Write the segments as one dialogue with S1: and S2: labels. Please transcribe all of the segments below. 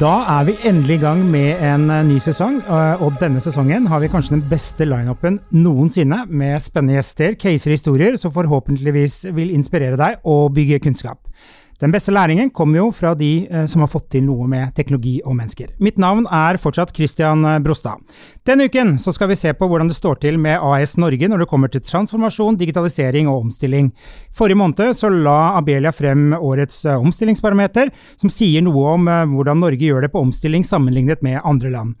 S1: Da er vi endelig i gang med en eh, ny sesong, eh, og denne sesongen har vi kanskje den beste lineupen noensinne, med spennende gjester, caser og historier som forhåpentligvis vil inspirere deg og bygge kunnskap. Den beste læringen kommer jo fra de eh, som har fått til noe med teknologi og mennesker. Mitt navn er fortsatt Christian eh, Brostad. Denne uken skal vi se på hvordan det står til med AS Norge når det kommer til transformasjon, digitalisering og omstilling. Forrige måned la Abelia frem årets eh, omstillingsbarometer, som sier noe om hvordan Norge gjør det på omstilling sammenlignet med andre land.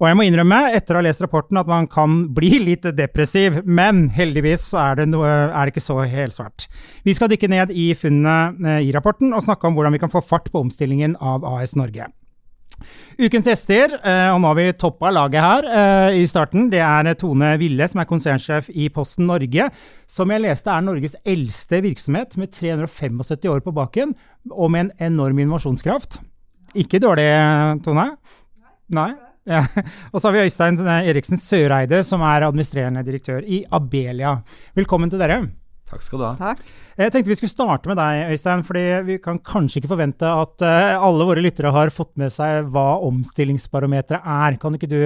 S1: Og jeg må innrømme, etter å ha lest rapporten, at man kan bli litt depressiv, men heldigvis er det, noe, er det ikke så helsvart. Vi skal dykke ned i funnene eh, i rapporten og snakke om hvordan vi kan få fart på omstillingen av AS Norge. Ukens gjester, eh, og nå har vi toppa laget her eh, i starten, det er Tone Ville, som er konsernsjef i Posten Norge. Som jeg leste er Norges eldste virksomhet, med 375 år på baken, og med en enorm innovasjonskraft. Ikke dårlig, Tone? Nei? Ja. Og så har vi Øystein Eriksen Søreide, som er administrerende direktør i Abelia. Velkommen til dere.
S2: Takk skal du ha.
S3: Takk.
S1: Jeg tenkte vi skulle starte med deg, Øystein. fordi vi kan kanskje ikke forvente at uh, alle våre lyttere har fått med seg hva omstillingsbarometeret er. Kan ikke du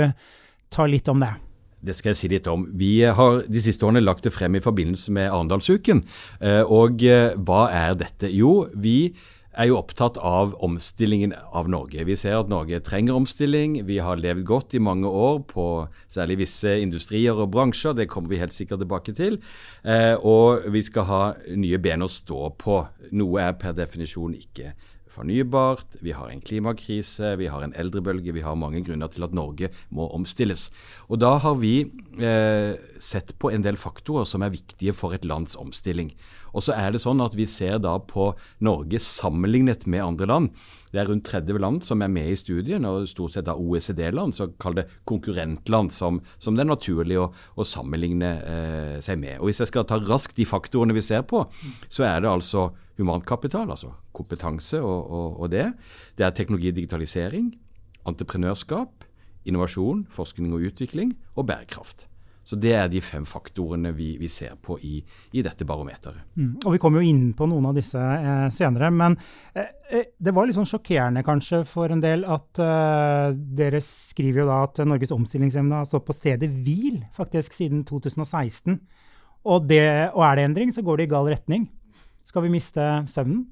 S1: ta litt om det?
S2: Det skal jeg si litt om. Vi har de siste årene lagt det frem i forbindelse med Arendalsuken. Eh, og eh, hva er dette? Jo, vi er jo opptatt av omstillingen av Norge. Vi ser at Norge trenger omstilling. Vi har levd godt i mange år på særlig visse industrier og bransjer. Det kommer vi helt sikkert tilbake til. Eh, og vi skal ha nye ben å stå på. Noe er per definisjon ikke fornybart, vi har en klimakrise, vi har en eldrebølge, vi har mange grunner til at Norge må omstilles. Og Da har vi eh, sett på en del faktorer som er viktige for et lands omstilling. Og så er det sånn at Vi ser da på Norge sammenlignet med andre land. Det er rundt 30 land som er med i studien, og stort sett av OECD-land, så kall det konkurrentland, som, som, det er naturlig å, å sammenligne eh, seg med. Og Hvis jeg skal ta raskt de faktorene vi ser på, så er det altså humankapital, altså kompetanse og, og, og det. Det er teknologi og digitalisering, entreprenørskap, innovasjon, forskning og utvikling og bærekraft. Så Det er de fem faktorene vi, vi ser på i, i dette barometeret.
S1: Mm, og Vi kommer jo inn på noen av disse eh, senere. Men eh, eh, det var litt sånn sjokkerende kanskje for en del at eh, dere skriver jo da at Norges omstillingsevne har stått på stedet hvil faktisk siden 2016. Og, det, og er det endring, så går det i gal retning. Skal vi miste søvnen?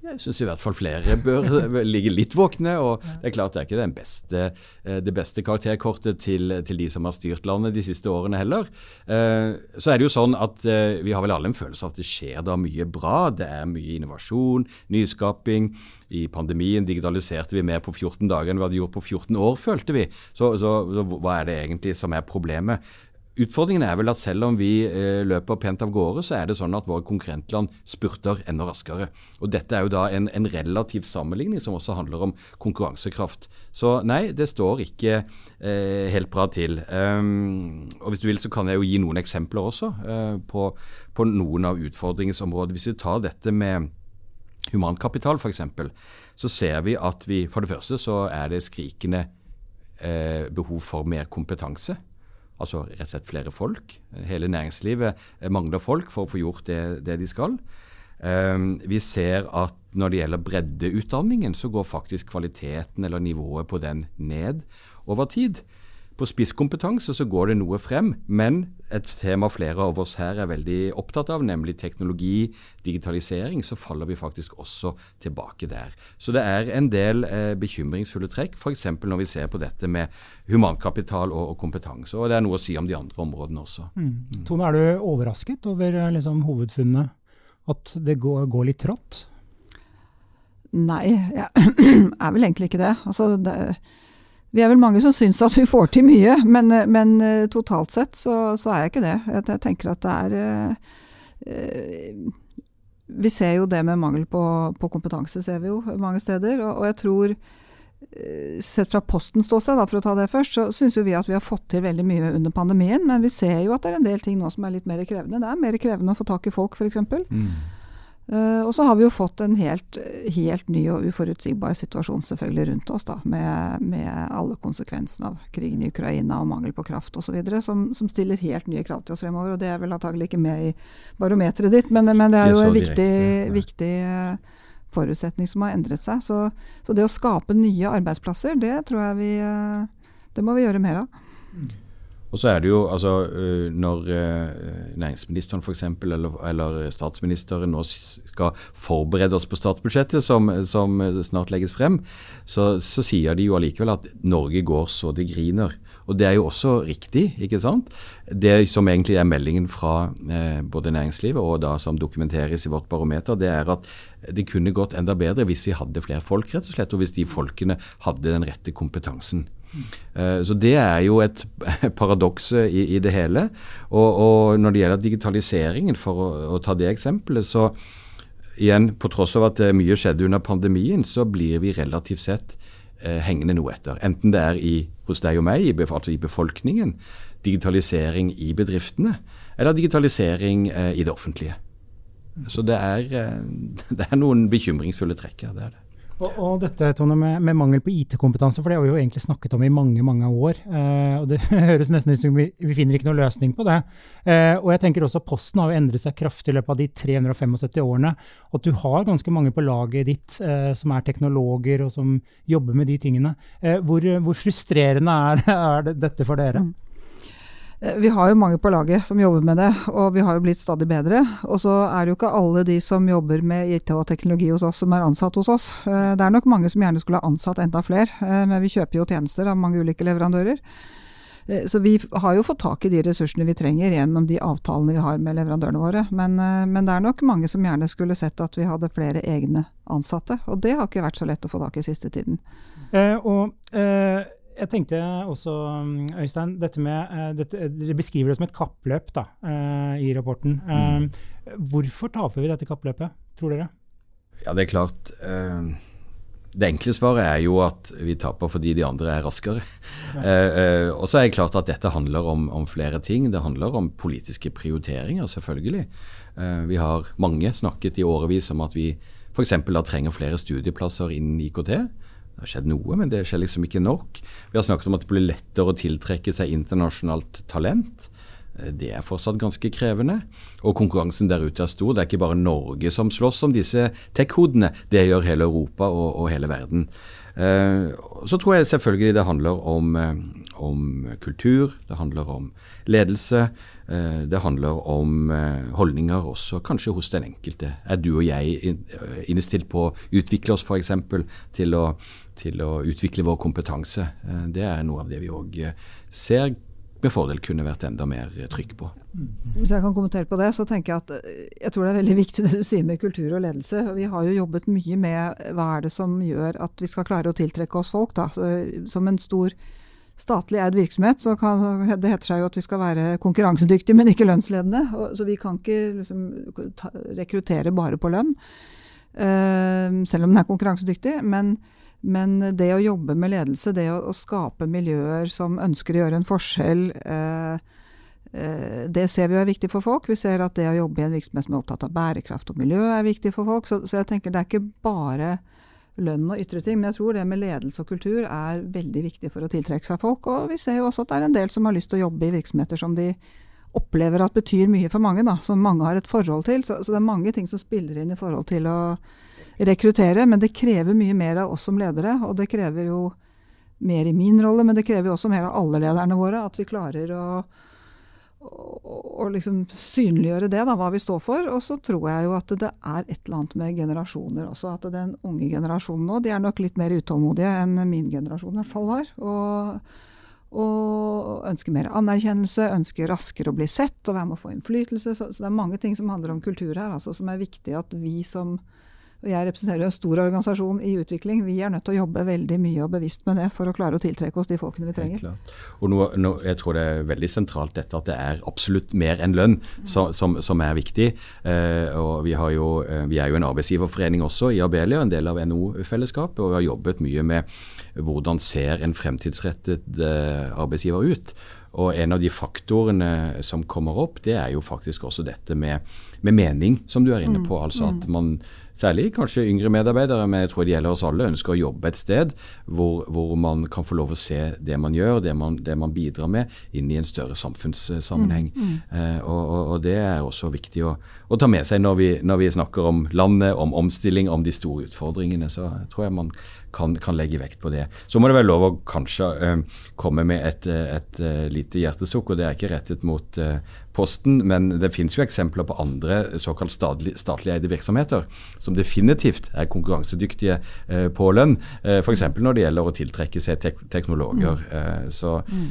S2: Jeg syns i hvert fall flere bør ligge litt våkne. og Det er klart det er ikke beste, eh, det beste karakterkortet til, til, de som har styrt landet de siste årene heller. Eh, så er det jo sånn at eh, vi har vel alle en følelse av at det skjer da mye bra. Det er mye innovasjon, nyskaping. I pandemien digitaliserte vi mer på 14 dager enn vi hadde gjort på 14 år, følte vi. Så, så, så hva er det egentlig som er problemet? Utfordringen er vel at selv om vi eh, løper pent av gårde, så er det sånn at våre konkurrentland spurter enda raskere. Og Dette er jo da en, en relativ sammenligning som også handler om konkurransekraft. Så nei, det står ikke eh, helt bra til. Um, og Hvis du vil så kan jeg jo gi noen eksempler også eh, på, på, noen av utfordringsområdene. Hvis vi tar dette med humankapital f.eks., så ser vi at vi for det første så er det skrikende eh, behov for mer kompetanse. Altså rett og slett flere folk. Hele næringslivet mangler folk for å få gjort det, det de skal. Um, vi ser at når det gjelder breddeutdanningen, så går faktisk kvaliteten eller nivået på den ned over tid. På spisskompetanse så går det noe frem, men et tema flere av oss her er veldig opptatt av, nemlig teknologi, digitalisering, så faller vi faktisk også tilbake der. Så det er en del eh, bekymringsfulle trekk, f.eks. når vi ser på dette med humankapital og, og, kompetanse. Og det er noe å si om de andre områdene også. Mm.
S1: Mm. Tone, er du overrasket over eh, liksom, hovedfunnene? At det går, går litt trått?
S3: Nei, jeg er vel egentlig ikke det. Altså, det vi er vel mange som syns at vi får til mye, men, men eh, totalt sett så, så, er jeg ikke det. Jeg, tenker at det er eh, Vi ser jo det med mangel på, på, kompetanse, ser vi jo mange steder. Og, og jeg tror, eh, sett fra Postens ståsted, for å ta det først, så syns vi at vi har fått til veldig mye under pandemien. Men vi ser jo at det er en del ting nå som er litt mer krevende. Det er mer krevende å få tak i folk, f.eks. Mm. Uh, og så har vi jo fått en helt, helt, ny og uforutsigbar situasjon selvfølgelig rundt oss, da, med, med alle konsekvensene av krigen i Ukraina og mangel på kraft osv., som, som stiller helt nye krav til oss fremover. og Det er vel antagelig ikke med i barometeret ditt, men, men det er jo en viktig, viktig uh, forutsetning som har endret seg. Så, så, det å skape nye arbeidsplasser, det tror jeg vi uh, Det må vi gjøre mer av.
S2: Og så er det jo, altså Når næringsministeren f.eks. Eller, eller statsministeren nå skal forberede oss på statsbudsjettet, som, som snart legges frem, så, så, sier de jo allikevel at Norge går så det griner. Og det er jo også riktig, ikke sant. Det som egentlig er meldingen fra eh, både næringslivet og da som dokumenteres i vårt barometer, det er at det kunne gått enda bedre hvis vi hadde flere folk, rett og slett. Og hvis de folkene hadde den rette kompetansen. Eh, så Det er jo et paradoks i, i, det hele. Og, og, når det gjelder digitaliseringen, for å, å, ta det eksempelet, så igjen, på tross av at mye skjedde under pandemien, så blir vi relativt sett eh, hengende noe etter. Enten det er i, hos deg og meg, altså i befolkningen, digitalisering i bedriftene, eller digitalisering eh, i det offentlige. Så det er, eh, det er noen bekymringsfulle trekk her. det er det.
S1: Og, og, dette Tone, med, med mangel på IT-kompetanse, for det har vi jo egentlig snakket om i mange mange år. Eh, og Det høres nesten ut som vi, vi finner ikke noen løsning på det. Eh, og jeg tenker også Posten har jo endret seg kraftig i løpet av de 375 årene. At du har ganske mange på laget ditt eh, som er teknologer og som jobber med de tingene. Eh, hvor, hvor, frustrerende er, er dette for dere? Mm.
S3: Eh, vi har jo mange på laget som jobber med det, og vi har jo blitt stadig bedre. Og så er det jo ikke alle de som jobber med IT og teknologi hos oss, som er ansatt hos oss. Eh, det er nok mange som gjerne skulle ha ansatt enda flere, eh, men vi kjøper jo tjenester av mange ulike leverandører. Så vi har jo fått tak i de ressursene vi trenger gjennom de avtalene vi har med leverandørene våre. Men, men, det er nok mange som gjerne skulle sett at vi hadde flere egne ansatte. Og det har ikke vært så lett å få tak i siste tiden.
S1: Eh, og eh jeg tenkte også, Øystein, dette med, uh, dette, Dere beskriver det som et kappløp da, uh, i rapporten. Mm. Hvorfor taper vi dette kappløpet, tror dere?
S2: Ja, Det er klart. det enkle svaret er jo at vi taper fordi de andre er raskere. Ja. og så er det klart at dette handler om, om, flere ting. Det handler om politiske prioriteringer, selvfølgelig. vi har mange snakket i årevis om at vi f.eks. trenger flere studieplasser innen IKT. Det har skjedd noe, men det skjer liksom ikke nok. Vi har snakket om at det blir lettere å tiltrekke seg internasjonalt talent. Eh, det er fortsatt ganske krevende. Og konkurransen der ute er stor. Det er ikke bare Norge som slåss om disse tech-hodene, det gjør hele Europa og, og hele verden. Eh, så tror jeg selvfølgelig det handler om, eh, om kultur, det handler om ledelse. Eh, det handler om eh, holdninger også, kanskje hos den enkelte. Er du og jeg innstilt på å utvikle oss f.eks. Til, til å utvikle vår kompetanse? Det er noe av det vi òg ser med fordel kunne vært enda mer trykk på.
S3: Hvis jeg kan kommentere på det, så tenker jeg at jeg tror det er veldig viktig det du sier med kultur og ledelse. Vi har jo jobbet mye med hva er det som gjør at vi skal klare å tiltrekke oss folk. Da. Som en stor statlig eid virksomhet, så kan, det heter seg jo at vi skal være konkurransedyktige, men ikke lønnsledende. Og, så vi kan ikke liksom, ta, rekruttere bare på lønn, uh, selv om den er konkurransedyktig. Men, men, det å jobbe med ledelse, det å, å, skape miljøer som ønsker å gjøre en forskjell, uh, uh, det ser vi er viktig for folk. Vi ser at det å jobbe i en virksomhet som er opptatt av bærekraft og miljø, er viktig for folk. Så, så jeg tenker det er ikke bare lønn og ytre ting. Men jeg tror det med ledelse og kultur er veldig viktig for å tiltrekke seg folk. Og vi ser jo også at det er en del som har lyst til å jobbe i virksomheter som de opplever at betyr mye for mange, da, som mange har et forhold til. Så, så, det er mange ting som spiller inn i forhold til å rekruttere. Men det krever mye mer av oss som ledere, og det krever jo mer i min rolle, men det krever jo også mer av alle lederne våre. At vi klarer å og, liksom synliggjøre det, da, hva vi står for. Og så tror jeg jo at det er et eller annet med generasjoner også. At den unge generasjonen nå, de er nok litt mer utålmodige enn min generasjon i hvert fall var. Og, og ønsker mer anerkjennelse, ønsker raskere å bli sett og være med å få innflytelse. Så, så det er mange ting som handler om kultur her, altså, som er viktig at vi som og jeg representerer en stor organisasjon i utvikling. Vi er nødt til å jobbe veldig mye og bevisst med det for å klare å tiltrekke oss de folkene vi trenger.
S2: Og nå, nå, Jeg tror det er veldig sentralt dette at det er absolutt mer enn lønn som, som, som er viktig. Eh, og vi, jo, eh, vi, er jo en arbeidsgiverforening også i Abelia, en del av NHO-fellesskapet. Og vi har jobbet mye med hvordan ser en fremtidsrettet eh, arbeidsgiver ut. Og en av de faktorene som kommer opp, det er jo faktisk også dette med, med mening, som du er inne på. Altså at man særlig kanskje yngre medarbeidere, men jeg tror det gjelder oss alle, ønsker å jobbe et sted hvor, hvor man kan få lov å se det man gjør, det man, det man bidrar med, inn i en større samfunnssammenheng. Mm, mm. Eh, og, og, og, det er også viktig å, å ta med seg når vi, når vi, snakker om landet, om omstilling, om de store utfordringene. Så tror jeg man kan, kan, legge vekt på det. Så må det være lov å kanskje eh, komme med et, et, et uh, lite hjertesukk, og det er ikke rettet mot uh, Posten, men det finnes jo eksempler på andre såkalt statlig, statlig eide virksomheter som definitivt er konkurransedyktige på lønn, eh, f.eks. når det gjelder å tiltrekke seg tek teknologer. Mm. så mm.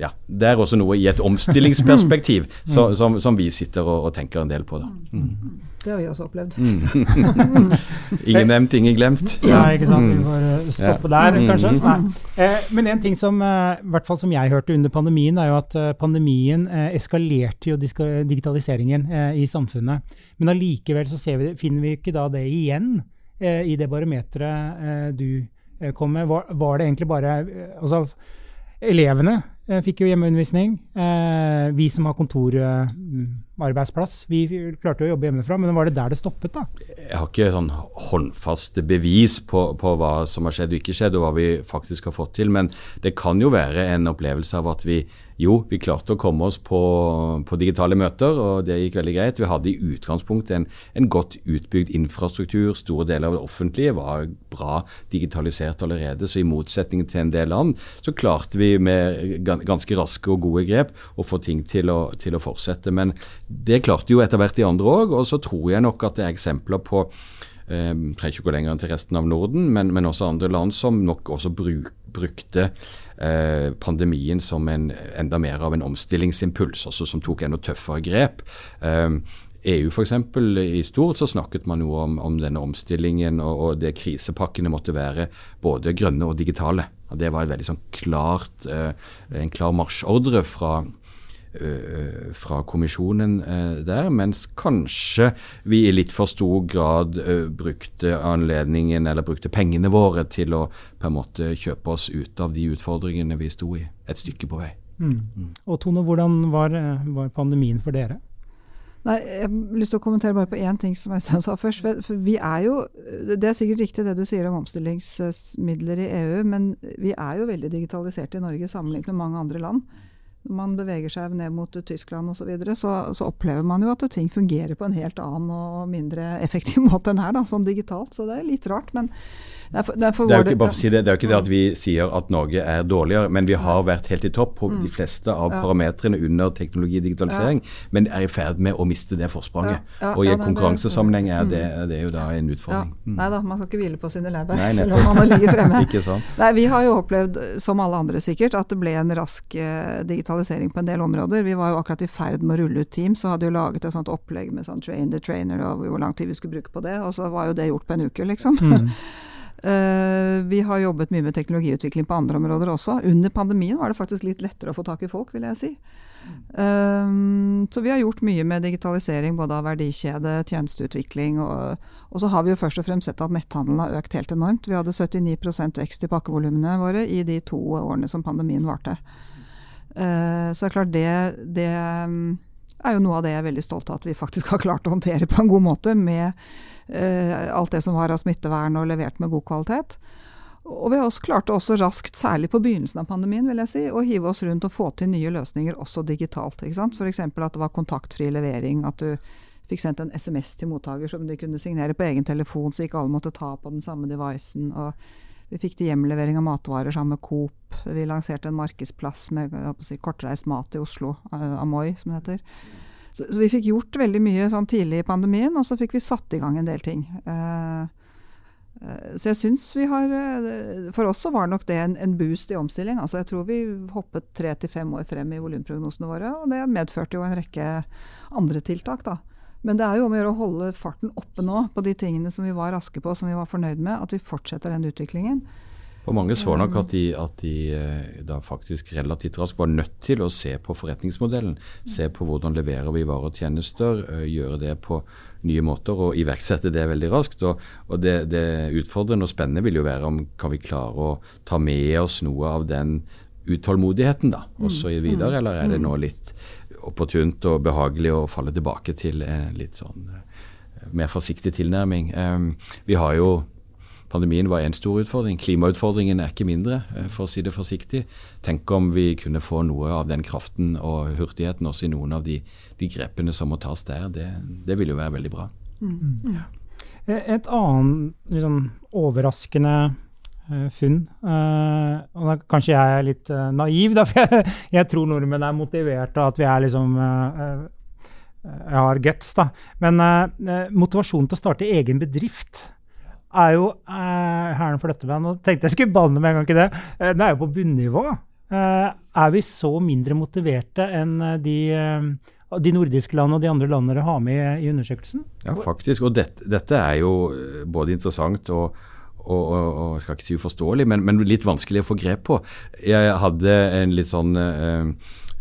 S2: ja, det er også noe i et omstillingsperspektiv mm. så, som, som, vi sitter og, og, tenker en del på. da. Mm.
S3: Det har vi også opplevd. Mm.
S2: ingen nevnt, ingen glemt.
S1: Ja, ikke sant. Vi får eh, stoppe der, mm. kanskje. Nei. Eh, men en ting som, i hvert fall som jeg hørte under pandemien, er jo at pandemien eskalerte jo digitaliseringen i samfunnet. Men allikevel så vi, finner vi ikke da det igjen i det barometeret du kom med. Var, var det egentlig bare altså, Elevene eh, fikk jo hjemmeundervisning. Eh, vi som har kontorarbeidsplass, vi klarte å jobbe hjemmefra. Men var det der det stoppet, da?
S2: Jeg har ikke sånn håndfaste bevis på, på, hva som har skjedd og ikke skjedd, og hva vi faktisk har fått til. Men det kan jo være en opplevelse av at vi jo, vi klarte å komme oss på, på, digitale møter, og det gikk veldig greit. Vi hadde i utgangspunktet en, en, godt utbygd infrastruktur. Store deler av det offentlige var bra digitalisert allerede. Så i motsetning til en del land, så klarte vi med ganske raske og gode grep å få ting til å, til å fortsette. Men det klarte jo etter hvert de andre òg, og så tror jeg nok at det er eksempler på eh, trenger ikke gå lenger enn til resten av Norden, men, men også andre land som nok også bruk, brukte Eh, pandemien som en, enda mer av en omstillingsimpuls, også som tok enda tøffere grep. EU eh, e f.eks. i stort så snakket man jo om, om denne omstillingen og, og det krisepakkene måtte være både grønne og digitale. Og det var veldig sånn klart, eh, en klar marsjordre fra, fra kommisjonen der, mens kanskje vi i litt for stor grad brukte anledningen eller brukte pengene våre til å på en måte kjøpe oss ut av de utfordringene vi sto i, et stykke på vei. Mm.
S1: Mm. Og Tone, hvordan var, var, pandemien for dere?
S3: Nei, Jeg har lyst til å kommentere bare på én ting som Øystein sa først. For vi er jo, Det er sikkert riktig det du sier om omstillingsmidler i EU, men vi er jo veldig digitalisert i Norge sammenlignet med mange andre land når man beveger seg ned mot Tyskland osv., så, videre, så så opplever man jo at ting fungerer på en helt annen og mindre effektiv måte enn her, da, sånn digitalt. Så det er litt rart. Men
S2: Derfor, derfor det, er ikke, si det, det, er jo ikke det at vi sier at Norge er dårligere, men vi har vært helt i topp på mm. de fleste av ja. parametrene under teknologi og digitalisering, ja. men er i ferd med å miste det forspranget. Ja. og i en konkurransesammenheng er det, mm. det, er jo da en utfordring.
S3: Mm. Nei da, man skal ikke hvile på sine laurbær selv om man ligger fremme.
S2: ikke sant?
S3: Nei, Vi har jo opplevd, som alle andre sikkert, at det ble en rask eh, digitalisering på en del områder. Vi var jo akkurat i ferd med å rulle ut Teams og hadde jo laget et sånt opplegg med sånn train the trainer og hvor lang tid vi skulle bruke på det, og så var jo det gjort på en uke, liksom. Mm. Uh, vi har jobbet mye med teknologiutvikling på andre områder også. Under pandemien var det faktisk litt lettere å få tak i folk, vil jeg si. Um, så vi har gjort mye med digitalisering både av verdikjede, tjenesteutvikling og, og, så har vi jo først og fremst sett at netthandelen har økt helt enormt. Vi hadde 79% vekst i pakkevolumene våre i de to årene som pandemien varte. Uh, så det er klart det, det er jo noe av det jeg er veldig stolt av at vi faktisk har klart å håndtere på en god måte med Eh, alt det som var av smittevern og levert med god kvalitet. Og vi har også klart også raskt, særlig på begynnelsen av pandemien, vil jeg si, å hive oss rundt og få til nye løsninger også digitalt. F.eks. at det var kontaktfri levering. At du fikk sendt en SMS til mottaker som de kunne signere på egen telefon, så ikke alle måtte ta på den samme devicen. og vi fikk til hjemlevering av matvarer sammen med Coop. Vi lanserte en markedsplass med si, kortreist mat i Oslo, uh, Amoy som det heter. Så, så, vi fikk gjort veldig mye sånn tidlig i pandemien, og så fikk vi satt i gang en del ting. Uh, så jeg syns vi har uh, For oss så var nok det en, en boost i omstilling. Altså jeg tror vi hoppet tre til fem år frem i volumprognosene våre, og det medførte jo en rekke andre tiltak, da. Men det er jo om å gjøre å holde farten oppe nå på de tingene som vi var raske på, som vi var fornøyd med. At vi fortsetter den utviklingen.
S2: For mange så nok at de, at de eh, da faktisk relativt raskt var nødt til å se på forretningsmodellen. Se på hvordan leverer vi varer og tjenester, eh, gjøre det på nye måter og iverksette det veldig raskt. Og, og det, det, utfordrende og spennende vil jo være om kan vi klare å ta med oss noe av den utålmodigheten, da, også videre, mm. eller er det nå litt opportunt og behagelig å falle tilbake til litt sånn mer forsiktig tilnærming? Vi har jo Pandemien var en stor utfordring. Klimautfordringen er ikke mindre, eh, for å si det forsiktig. Tenk om vi kunne få noe av den kraften og hurtigheten også i noen av de, de grepene som må tas der. Det, det vil jo være veldig bra. Mm.
S1: Ja. Eh, et annet liksom, overraskende uh, funn, uh, og da kanskje jeg er litt uh, naiv, da, for jeg, jeg, tror nordmenn er motiverte, og at vi er liksom jeg har guts, da. Men motivasjonen til å starte egen bedrift er jo uh, hæren flytter meg. Nå tenkte jeg skulle banne med en gang ikke det. Eh, det er jo på bunnivå. Eh, er vi så mindre motiverte enn de, uh, de nordiske landene og de andre landene dere har med i, undersøkelsen?
S2: Ja, faktisk. Og dette, dette er jo både interessant og, og, og, og skal ikke si uforståelig, men, men, litt vanskelig å få grep på. Jeg hadde en litt sånn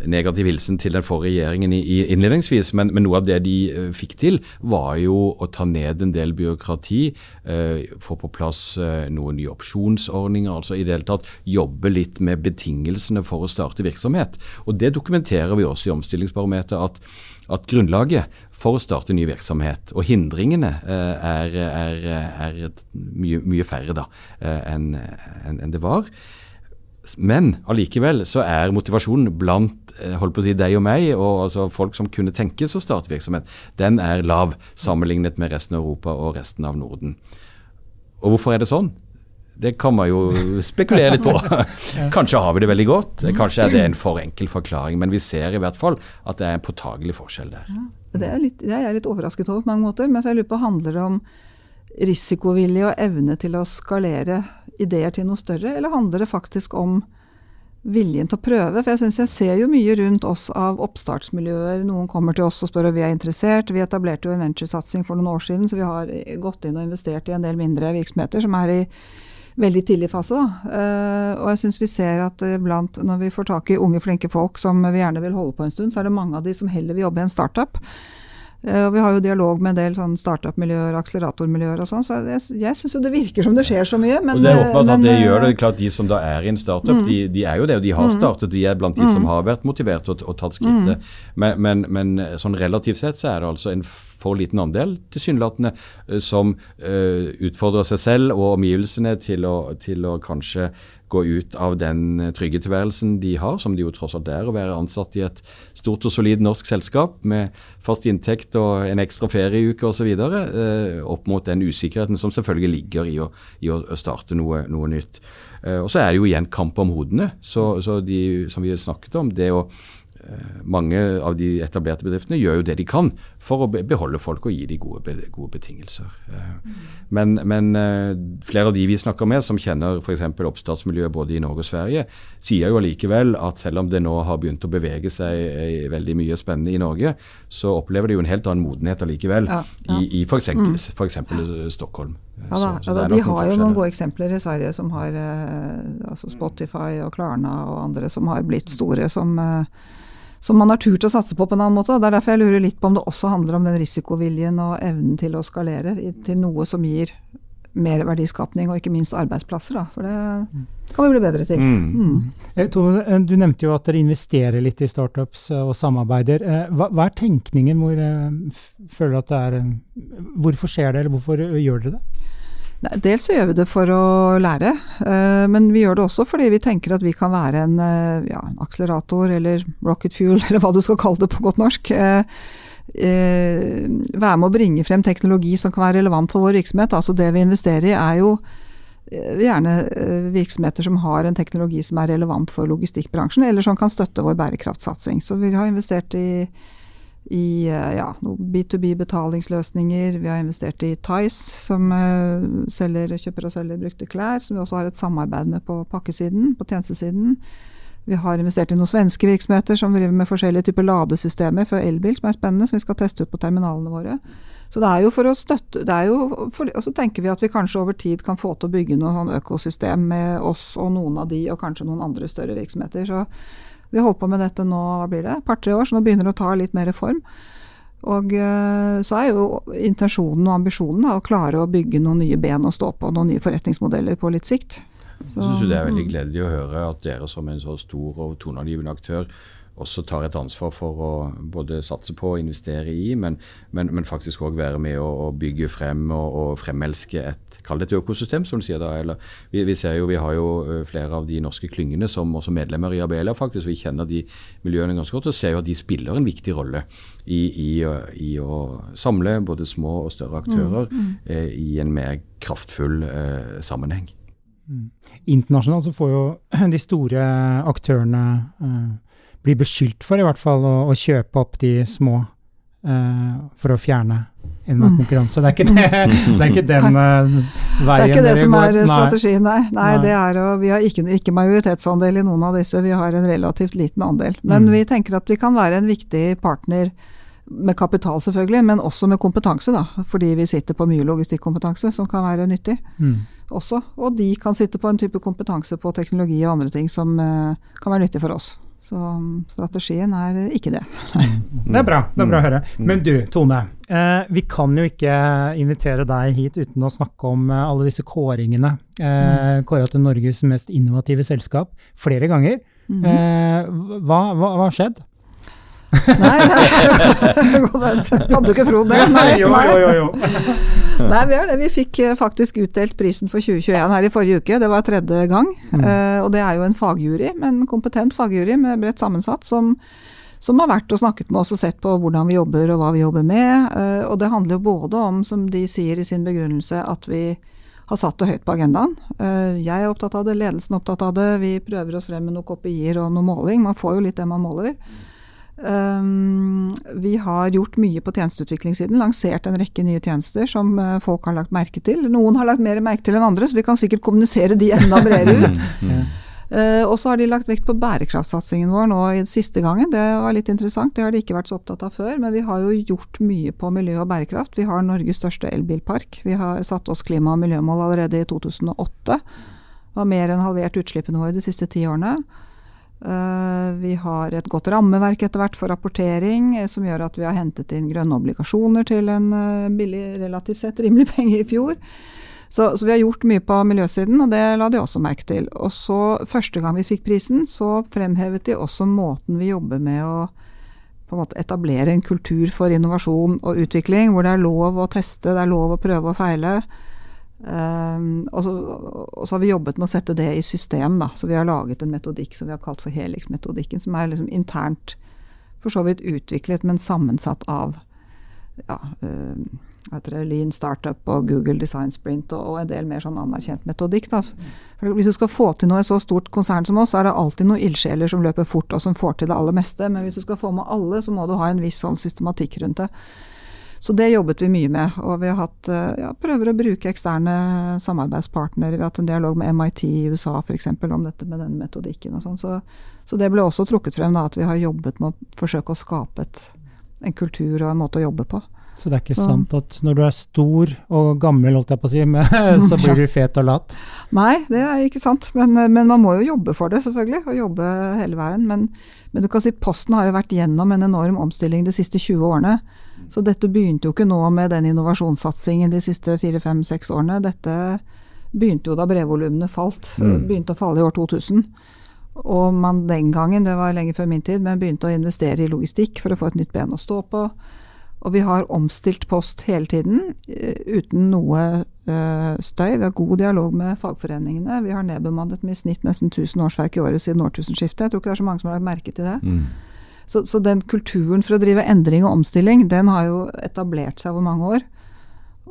S2: negativ hilsen til den forrige regjeringen i, innledningsvis, men, men, noe av det de uh, fikk til, var jo å ta ned en del byråkrati, uh, få på plass uh, noen nye opsjonsordninger, altså i det hele tatt jobbe litt med betingelsene for å starte virksomhet. Og Det dokumenterer vi også i Omstillingsbarometeret. at at grunnlaget for å starte ny virksomhet og hindringene er, er, er mye, mye, færre da enn en, en det var. Men allikevel så er motivasjonen blant eh, holdt på å si deg og meg, og altså folk som kunne tenkes å starte virksomhet, den er lav sammenlignet med resten av Europa og resten av Norden. Og hvorfor er det sånn? Det kan man jo spekulere litt på. Kanskje har vi det veldig godt, kanskje er det en for enkel forklaring. Men vi ser i hvert fall at det er en påtagelig forskjell der.
S3: Det er, litt, det er jeg litt overrasket over på mange måter. Men jeg lurer på, handler det om risikovilje og evne til å skalere ideer til noe større, eller handler det faktisk om viljen til å prøve? For jeg syns jeg ser jo mye rundt oss av oppstartsmiljøer. Noen kommer til oss og spør om vi er interessert. Vi etablerte jo en venturesatsing for noen år siden, så vi har gått inn og investert i en del mindre virksomheter som er i veldig tidlig fase. Da. og jeg syns vi ser at blant, når vi får tak i unge, flinke folk som vi gjerne vil holde på en stund, så er det mange av de som heller vil jobbe i en startup. Uh, og vi har jo dialog med en del sånn startup-miljøer, akseleratormiljøer og sånn, så jeg, jeg syns jo det virker som det skjer så mye.
S2: Men, og det er åpenbart at det eh, gjør det. klart De som da er i en startup, mm. de, de, er jo det, og de har mm. startet. De er blant de mm. som har vært motivert og, og tatt skrittet. Mm. Men, men, men, sånn relativt sett så er det altså en for liten andel tilsynelatende eh, som uh, utfordrer seg selv og omgivelsene til å, til å kanskje gå ut av den eh, trygge tilværelsen de har, som de jo tross alt er, å være ansatt i et stort og solid norsk selskap med fast inntekt og en ekstra ferieuke osv., eh, opp mot den usikkerheten som selvfølgelig ligger i å, i å starte noe, noe nytt. Eh, og så er det jo igjen kamp om hodene. Så, så de, som vi snakket om, det å mange av de etablerte bedriftene gjør jo det de kan for å beholde folk og gi de gode, gode betingelser. Eh, men, men, eh, flere av de vi snakker med, som kjenner f.eks. oppstartsmiljøet både i Norge og Sverige, sier jo allikevel at selv om det nå har begynt å bevege seg veldig mye spennende i Norge, så opplever de jo en helt annen modenhet allikevel ja, ja. i, i f.eks. Mm. Stockholm.
S3: Ja, da, så, så ja, de har jo noen gode eksempler i Sverige som har altså Spotify og Klarna og andre som har blitt store som som man har turt å satse på på en annen måte. Det er derfor jeg lurer litt på om det også handler om den risikoviljen og evnen til å skalere til noe som gir mer verdiskapning og ikke minst arbeidsplasser. Da. For det kan vi bli bedre til. Mm. Mm.
S1: Eh, Tone, eh, du nevnte jo at dere investerer litt i startups eh, og samarbeider. Hva, hva er tenkningen? Hvor, føler at det er, hvorfor skjer det, eller hvorfor gjør dere det?
S3: Dels gjør vi det for å lære, eh, men vi gjør det også fordi vi tenker at vi kan være en eh, ja, akselerator eller rocket fuel, eller hva du skal kalle det på godt norsk. Eh, være med å bringe frem teknologi som kan være relevant for vår virksomhet. Altså Det vi investerer i er jo gjerne virksomheter som har en teknologi som er relevant for logistikkbransjen, eller som kan støtte vår bærekraftsatsing. Så vi har investert i i eh, ja, B2B-betalingsløsninger. Vi har investert i Tice, som uh, selger, kjøper og selger brukte klær. Som vi også har et samarbeid med på pakkesiden, på tjenestesiden. Vi har investert i noen svenske virksomheter som driver med forskjellige typer ladesystemer for elbil, som er spennende, som vi skal teste ut på terminalene våre. Så det er jo for å støtte for, Og så tenker vi at vi kanskje over tid kan få til å bygge noe sånn økosystem med oss og noen av de, og kanskje noen andre større virksomheter. Så vi har holdt på med dette nå, hva blir det, et par-tre år, så nå begynner det å ta litt mer form. Og eh, så er jo intensjonen og ambisjonen da, å klare å bygge noen nye ben å stå på, noen nye forretningsmodeller på litt sikt.
S2: Så, jeg synes det er veldig gledelig å høre at dere som en så stor og toneangivende aktør også tar et ansvar for å både satse på og investere i, men, men, men faktisk òg være med å, bygge frem og, og fremelske et kall det et økosystem, som du sier da. eller vi, vi, ser jo, vi har jo flere av de norske klyngene som også medlemmer i Abelia, faktisk. Vi kjenner de miljøene ganske godt og ser jo at de spiller en viktig rolle i, i, i å samle både små og større aktører mm, mm. Eh, i en mer kraftfull eh, sammenheng.
S1: Mm. Internasjonalt så får jo de store aktørene eh, blir beskyldt for, i hvert fall, å, å kjøpe opp de små uh, for å fjerne enhver mm. konkurranse. Det er ikke, det, det er ikke den uh, veien
S3: Det er ikke det som er strategien, nei. nei, nei. Det er vi har ikke, ikke, majoritetsandel i noen av disse, vi har en relativt liten andel. Men mm. vi tenker at vi kan være en viktig partner med kapital selvfølgelig, men også med kompetanse. da, Fordi vi sitter på mye logistikkompetanse som kan være nyttig mm. også. Og de kan sitte på en type kompetanse på teknologi og andre ting som uh, kan være nyttig for oss. Så strategien er ikke det.
S1: det er bra det er bra å høre. Men du, Tone. Eh, vi kan jo ikke invitere deg hit uten å snakke om eh, alle disse kåringene. Eh, Kåra til Norges mest innovative selskap flere ganger. Mm. Eh, hva har skjedd?
S3: Nei, hadde du ikke trodd det? Nei,
S1: jo, jo, jo, jo.
S3: Nei, vi, det. vi fikk eh, faktisk utdelt prisen for 2021 her i forrige uke. Det var tredje gang. Mm. Uh, og det er jo en fagjury, en kompetent fagjury med bredt sammensatt, som, som har vært og snakket med oss og sett på hvordan vi jobber og hva vi jobber med. Uh, og det handler jo både om, som de sier i sin begrunnelse, at vi har satt det høyt på agendaen. Uh, jeg er opptatt av det, ledelsen er opptatt av det. Vi prøver oss frem med noen kopier og noe måling. Man får jo litt det man måler. Um, vi har gjort mye på tjenesteutviklingssiden, lansert en rekke nye tjenester som uh, folk har lagt merke til. Noen har lagt mer merke til enn andre, så vi kan sikkert kommunisere de enda bredere ut. Uh, og så har de lagt vekt på bærekraftsatsingen vår nå i siste gangen. Det var litt interessant, det har de ikke vært så opptatt av før. Men vi har jo gjort mye på miljø og bærekraft. Vi har Norges største elbilpark. Vi har satt oss klima- og miljømål allerede i 2008. Vi har mer enn halvert utslippene våre de siste ti årene. Eh, vi har et godt rammeverk etter hvert for rapportering, eh, som gjør at vi har hentet inn grønne obligasjoner til en eh, billig, relativt sett rimelig penge i fjor. Så, så, vi har gjort mye på miljøsiden, og det la de også merke til. Og så Første gang vi fikk prisen, så fremhevet de også måten vi jobber med å på en måte etablere en kultur for innovasjon og utvikling, hvor det er lov å teste, det er lov å prøve og feile. Um, og, så, og, så, har vi jobbet med å sette det i system. Da. Så vi har laget en metodikk som vi har kalt for Helix-metodikken, som er liksom internt for så vidt utviklet, men sammensatt av ja, uh, Lean Startup og Google Design Sprint og, og en del mer sånn anerkjent metodikk. Da. For hvis du skal få til noe i så stort konsern som oss, så er det alltid noen ildsjeler som løper fort og som får til det aller meste. Men hvis du skal få med alle, så må du ha en viss sånn systematikk rundt det. Så det jobbet vi mye med. Og vi har hatt, eh, ja, prøver å bruke eksterne samarbeidspartnere. Vi har hatt en dialog med MIT i USA f.eks. om dette med denne metodikken og sånn. Så, så, det ble også trukket frem da, at vi har jobbet med å forsøke å skape et, en kultur og en måte å jobbe på.
S1: Så det er ikke så. sant at når du er stor og gammel, holdt jeg på å si, så blir du fet og lat?
S3: Nei, det er ikke sant. Men, men, man må jo jobbe for det, selvfølgelig. Og jobbe hele veien. Men, men, du kan si Posten har jo vært gjennom en enorm omstilling de siste 20 årene. Så dette begynte jo ikke nå med den innovasjonssatsingen de siste fire, fem, seks årene. Dette begynte jo da brevvolumene falt. Mm. Begynte å falle i år 2000. Og man den gangen, det var lenge før min tid, men begynte å investere i logistikk for å få et nytt ben å stå på. Og vi har omstilt post hele tiden, eh, uten noe uh, støy. Vi har god dialog med fagforeningene. Vi har nedbemannet med i snitt nesten 1000 årsverk i året siden årtusenskiftet. Jeg tror ikke det er så mange som har lagt merke til det. Mm. Så, så, den kulturen for å drive endring og omstilling, den har jo etablert seg over mange år.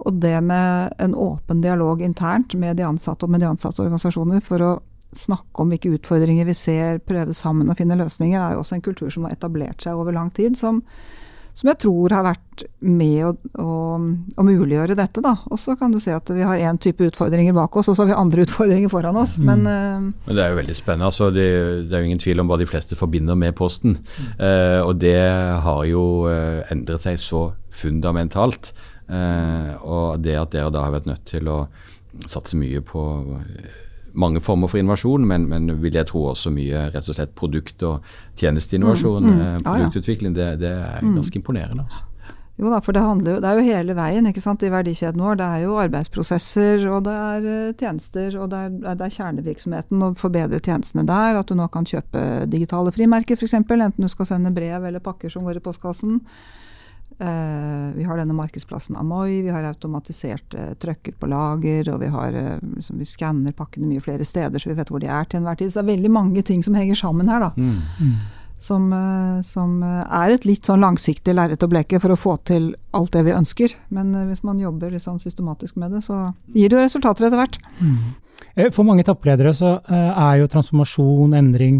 S3: Og det med en åpen dialog internt med de ansatte og med de ansattes organisasjoner for å snakke om hvilke utfordringer vi ser, prøve sammen å finne løsninger, er jo også en kultur som har etablert seg over lang tid. som som jeg tror har vært med å, å, å muliggjøre dette. da. Og så kan du si at vi har én type utfordringer bak oss, og så har vi andre utfordringer foran oss. Mm. Men, uh,
S2: Men, det er jo veldig spennende. altså det, det, er jo ingen tvil om hva de fleste forbinder med Posten. Mm. Uh, og det har jo uh, endret seg så fundamentalt. og det at dere da har vært nødt til å satse mye på mange former for innovasjon, men, men, vil jeg tro også mye rett og slett produkt- og tjenesteinnovasjon. Mm, mm, eh, produktutvikling, det, det, er mm. ganske imponerende. Altså.
S3: Jo da, for det, handler jo, det er jo hele veien ikke sant, i verdikjeden vår. Det er jo arbeidsprosesser, og det er uh, tjenester, og det er, det er, kjernevirksomheten å forbedre tjenestene der. At du nå kan kjøpe digitale frimerker f.eks., enten du skal sende brev eller pakker som går i postkassen. Uh, vi har denne markedsplassen Amoy, vi har automatiserte uh, trøkker på lager, og vi, har, liksom, vi skanner pakkene mye flere steder, så vi vet hvor de er til enhver tid. Så det er veldig mange ting som henger sammen her, da. Mm. Mm som, eh, som, eh, er et litt sånn langsiktig lerret å bleke for å få til alt det vi ønsker. Men eh, hvis man jobber litt sånn systematisk med det, så gir det jo resultater etter hvert.
S1: Mm. For mange toppledere så er jo transformasjon, endring,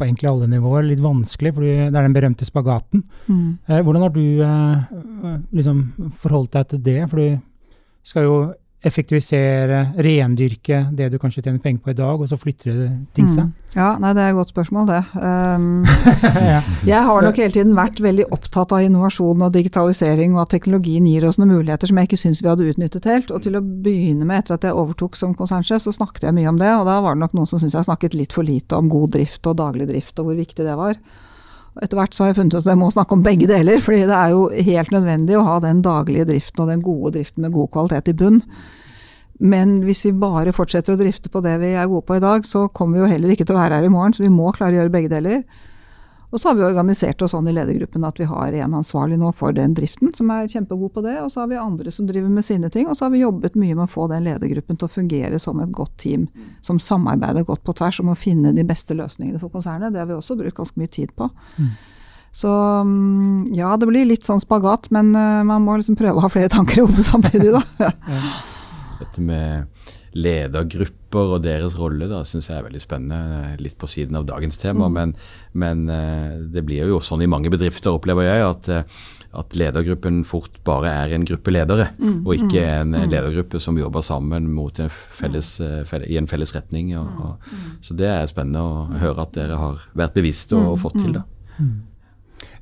S1: på egentlig alle nivåer litt vanskelig, for det er den berømte spagaten. Mm. Hvordan har du liksom forholdt deg til det? For du skal jo effektivisere, rendyrke det du kanskje tjener penger på i dag, og så flytter du ting seg? Mm.
S3: Ja, nei, det er et godt spørsmål, det. Um, jeg har nok hele tiden vært veldig opptatt av innovasjon og digitalisering, og at teknologien gir oss noen muligheter som jeg ikke syns vi hadde utnyttet helt. Og til å begynne med, etter at jeg overtok som konsernsjef, så snakket jeg mye om det, og da var det nok noen som syntes jeg snakket litt for lite om god drift og daglig drift, og hvor viktig det var. Etter hvert så har jeg funnet ut at jeg må snakke om begge deler, fordi det er jo helt nødvendig å ha den daglige driften og den gode driften med god kvalitet i bunn. Men hvis vi bare fortsetter å drifte på det vi er gode på i dag, så kommer vi jo heller ikke til å være her i morgen, så vi må klare å gjøre begge deler. Og så har vi organisert oss sånn i ledergruppen at vi har en ansvarlig nå for den driften, som er kjempegod på det, og så har vi andre som driver med sine ting. Og så har vi jobbet mye med å få den ledergruppen til å fungere som et godt team, som samarbeider godt på tvers om å finne de beste løsningene for konsernet. Det har vi også brukt ganske mye tid på. Mm. Så mm, ja, det blir litt sånn spagat, men uh, man må liksom prøve å ha flere tanker i hodet samtidig, da. ja.
S2: Dette med ledergrupper og deres rolle da, syns jeg er veldig spennende. Litt på siden av dagens tema, mm. men, men, eh, det blir jo sånn i mange bedrifter, opplever jeg, at, eh, at ledergruppen fort bare er en gruppe ledere, mm. og ikke mm. en mm. ledergruppe som jobber sammen en felles, eh, i en felles retning. Og, mm. og, så det er spennende å høre at dere har vært bevisste og, og fått til det.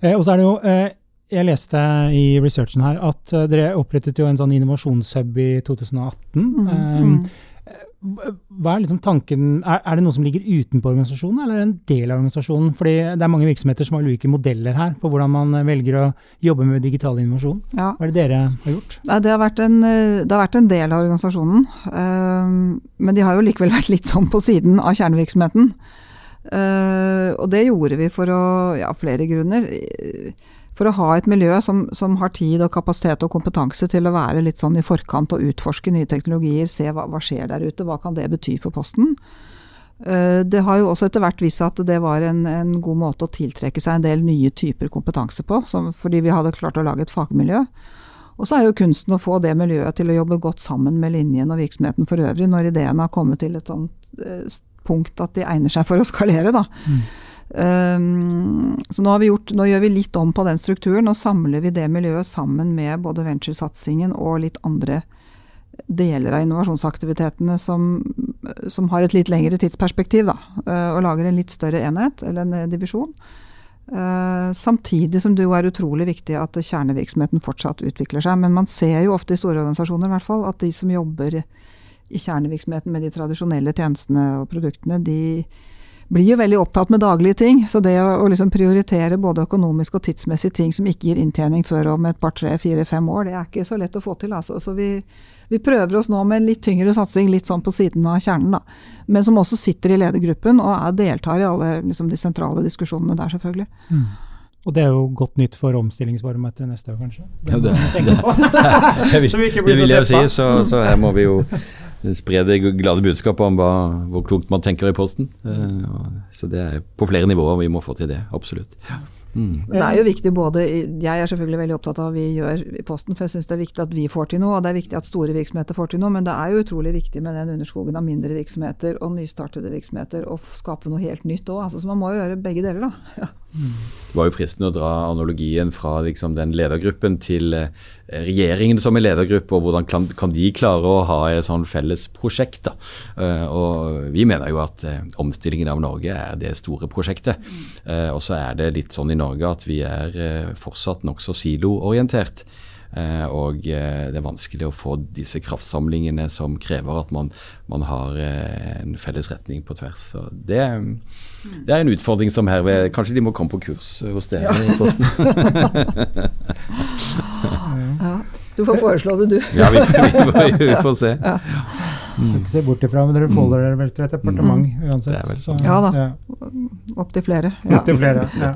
S1: Eh, og så er det jo eh, jeg leste i researchen her at dere opprettet jo en sånn innovasjonshub i 2018. Mm, um, hva er liksom tanken, er, er, det noe som ligger utenpå organisasjonen, eller er det en del av organisasjonen? Fordi det er mange virksomheter som har ulike modeller her på hvordan man eh, velger å jobbe med digital innovasjon. Ja. Hva er det dere har gjort?
S3: Det, har en, det, har vært en, del av organisasjonen. Um, men de har jo likevel vært litt sånn på siden av kjernevirksomheten. Uh, og det gjorde vi for å, ja, flere grunner for å ha et miljø som, som, har tid og kapasitet og kompetanse til å være litt sånn i forkant og utforske nye teknologier, se hva, hva skjer der ute, hva kan det bety for Posten. Uh, det har jo også etter hvert vist seg at det var en, en, god måte å tiltrekke seg en del nye typer kompetanse på, som, fordi vi hadde klart å lage et fagmiljø. Og så er jo kunsten å få det miljøet til å jobbe godt sammen med linjen og virksomheten for øvrig, når ideene har kommet til et sånt uh, punkt at de egner seg for å skalere. da. Mm. Um, så nå, gjort, nå, gjør vi litt om på den strukturen. Nå samler vi det miljøet sammen med både venturesatsingen og litt andre deler av innovasjonsaktivitetene som, som har et litt lengre tidsperspektiv. Da, uh, og lager en litt større enhet, eller en eh, divisjon. Uh, samtidig som det jo er utrolig viktig at kjernevirksomheten fortsatt utvikler seg. Men man ser jo ofte i store organisasjoner i hvert fall, at de som jobber i kjernevirksomheten med de tradisjonelle tjenestene og produktene, de, blir jo veldig opptatt med daglige ting. Så det å, å liksom prioritere både økonomisk og tidsmessig ting som ikke gir inntjening før om et par, tre, fire, fem år, det er ikke så lett å få til. Altså. Så vi, vi, prøver oss nå med en litt tyngre satsing, litt sånn på siden av kjernen. Da. Men som også sitter i ledergruppen og er, deltar i alle liksom, de sentrale diskusjonene der, selvfølgelig. Mm.
S1: Og det er jo godt nytt for omstillingsbarometeret neste år, kanskje?
S2: Det, ja, det, det, det, det vil jeg jo si, så, så her må vi jo spre det glade budskapet om hva, hvor klokt man tenker i Posten. Uh, så det er på flere nivåer vi må få til det, absolutt.
S3: Mm. Det er jo viktig både Jeg er selvfølgelig veldig opptatt av hva vi gjør i Posten, for jeg syns det er viktig at vi får til noe, og det er viktig at store virksomheter får til noe, men det er jo utrolig viktig med den underskogen av mindre virksomheter og nystartede virksomheter å skape noe helt nytt òg. Altså, så man må jo gjøre begge deler, da. Ja.
S2: Det var jo fristende å dra analogien fra liksom, den ledergruppen til eh, regjeringen som en ledergruppe, og hvordan kan, kan, de klare å ha et sånn felles prosjekt. Uh, og Vi mener jo at uh, omstillingen av Norge er det store prosjektet. Uh, og så er det litt sånn i Norge at vi er fortsatt nokså siloorientert. Eh, og det er vanskelig å få disse kraftsamlingene som krever at man, man har en felles retning på tvers. Så det, det er en utfordring som her ved, Kanskje de må komme på kurs hos dere ja. i Posten.
S3: ja. Du får foreslå det, du.
S2: ja, vi, vi, vi, får se. Ja.
S1: Mm. Ikke se bort ifra, men dere forholder dere vel til et departement mm. uansett. Det er vel
S3: sånn. Ja da. Ja. Opptil flere. Ja.
S1: Opp flere ja.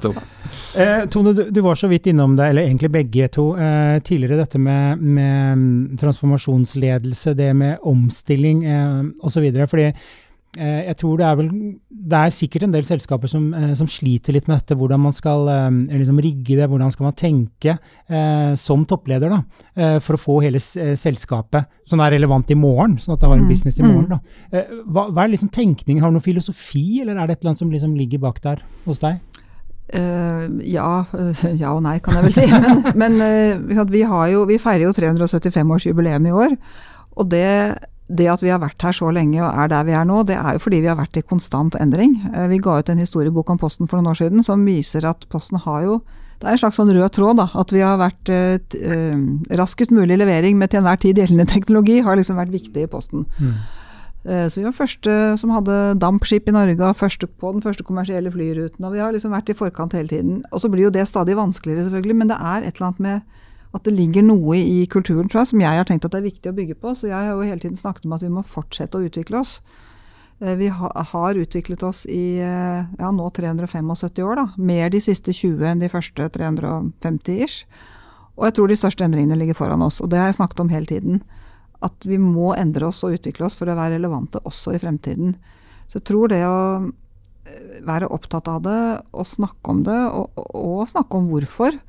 S1: eh, Tone, du, du, var så vidt innom det, eller egentlig begge to, eh, tidligere dette med, med, mm, transformasjonsledelse, det med omstilling eh, osv. Fordi jeg tror det er vel Det er sikkert en del selskaper som, eh, som sliter litt med dette, hvordan man skal eh, liksom rigge det, hvordan skal man tenke eh, som toppleder da, eh, for å få hele selskapet som er relevant i morgen, sånn at det har en mm, business i morgen. Mm. da. Eh, hva, hva, er liksom tenkningen? Har du noen filosofi, eller er det et eller annet som liksom ligger bak der hos deg?
S3: ja, ja og nei, kan jeg vel si. Men, men vi, jo, vi, feirer jo 375-årsjubileum i år. Og det det at vi har vært her så lenge og er der vi er nå, det er jo fordi vi har vært i konstant endring. Eh, vi ga ut en historiebok om Posten for noen år siden som viser at Posten har jo Det er en slags sånn rød tråd, da. At vi har vært eh, raskest mulig levering med til enhver tid gjeldende teknologi, har liksom vært viktig i Posten. Mm. Eh, så vi var første som hadde dampskip i Norge, og første på den første kommersielle flyruten. Og vi har liksom vært i forkant hele tiden. Og så blir jo det stadig vanskeligere, selvfølgelig, men det er et eller annet med at det ligger noe i kulturen tror jeg, som jeg har tenkt at det er viktig å bygge på. Så jeg har jo hele tiden snakket om at vi må fortsette å utvikle oss. Eh, vi har utviklet oss i eh, ja, nå 375 år, da. Mer de siste 20 enn de første 350 ish. Og jeg tror de største endringene ligger foran oss. Og det har jeg snakket om hele tiden. At vi må endre oss og utvikle oss for å være relevante også i fremtiden. Så jeg tror det å eh, være opptatt av det og snakke om det, og, og snakke om hvorfor,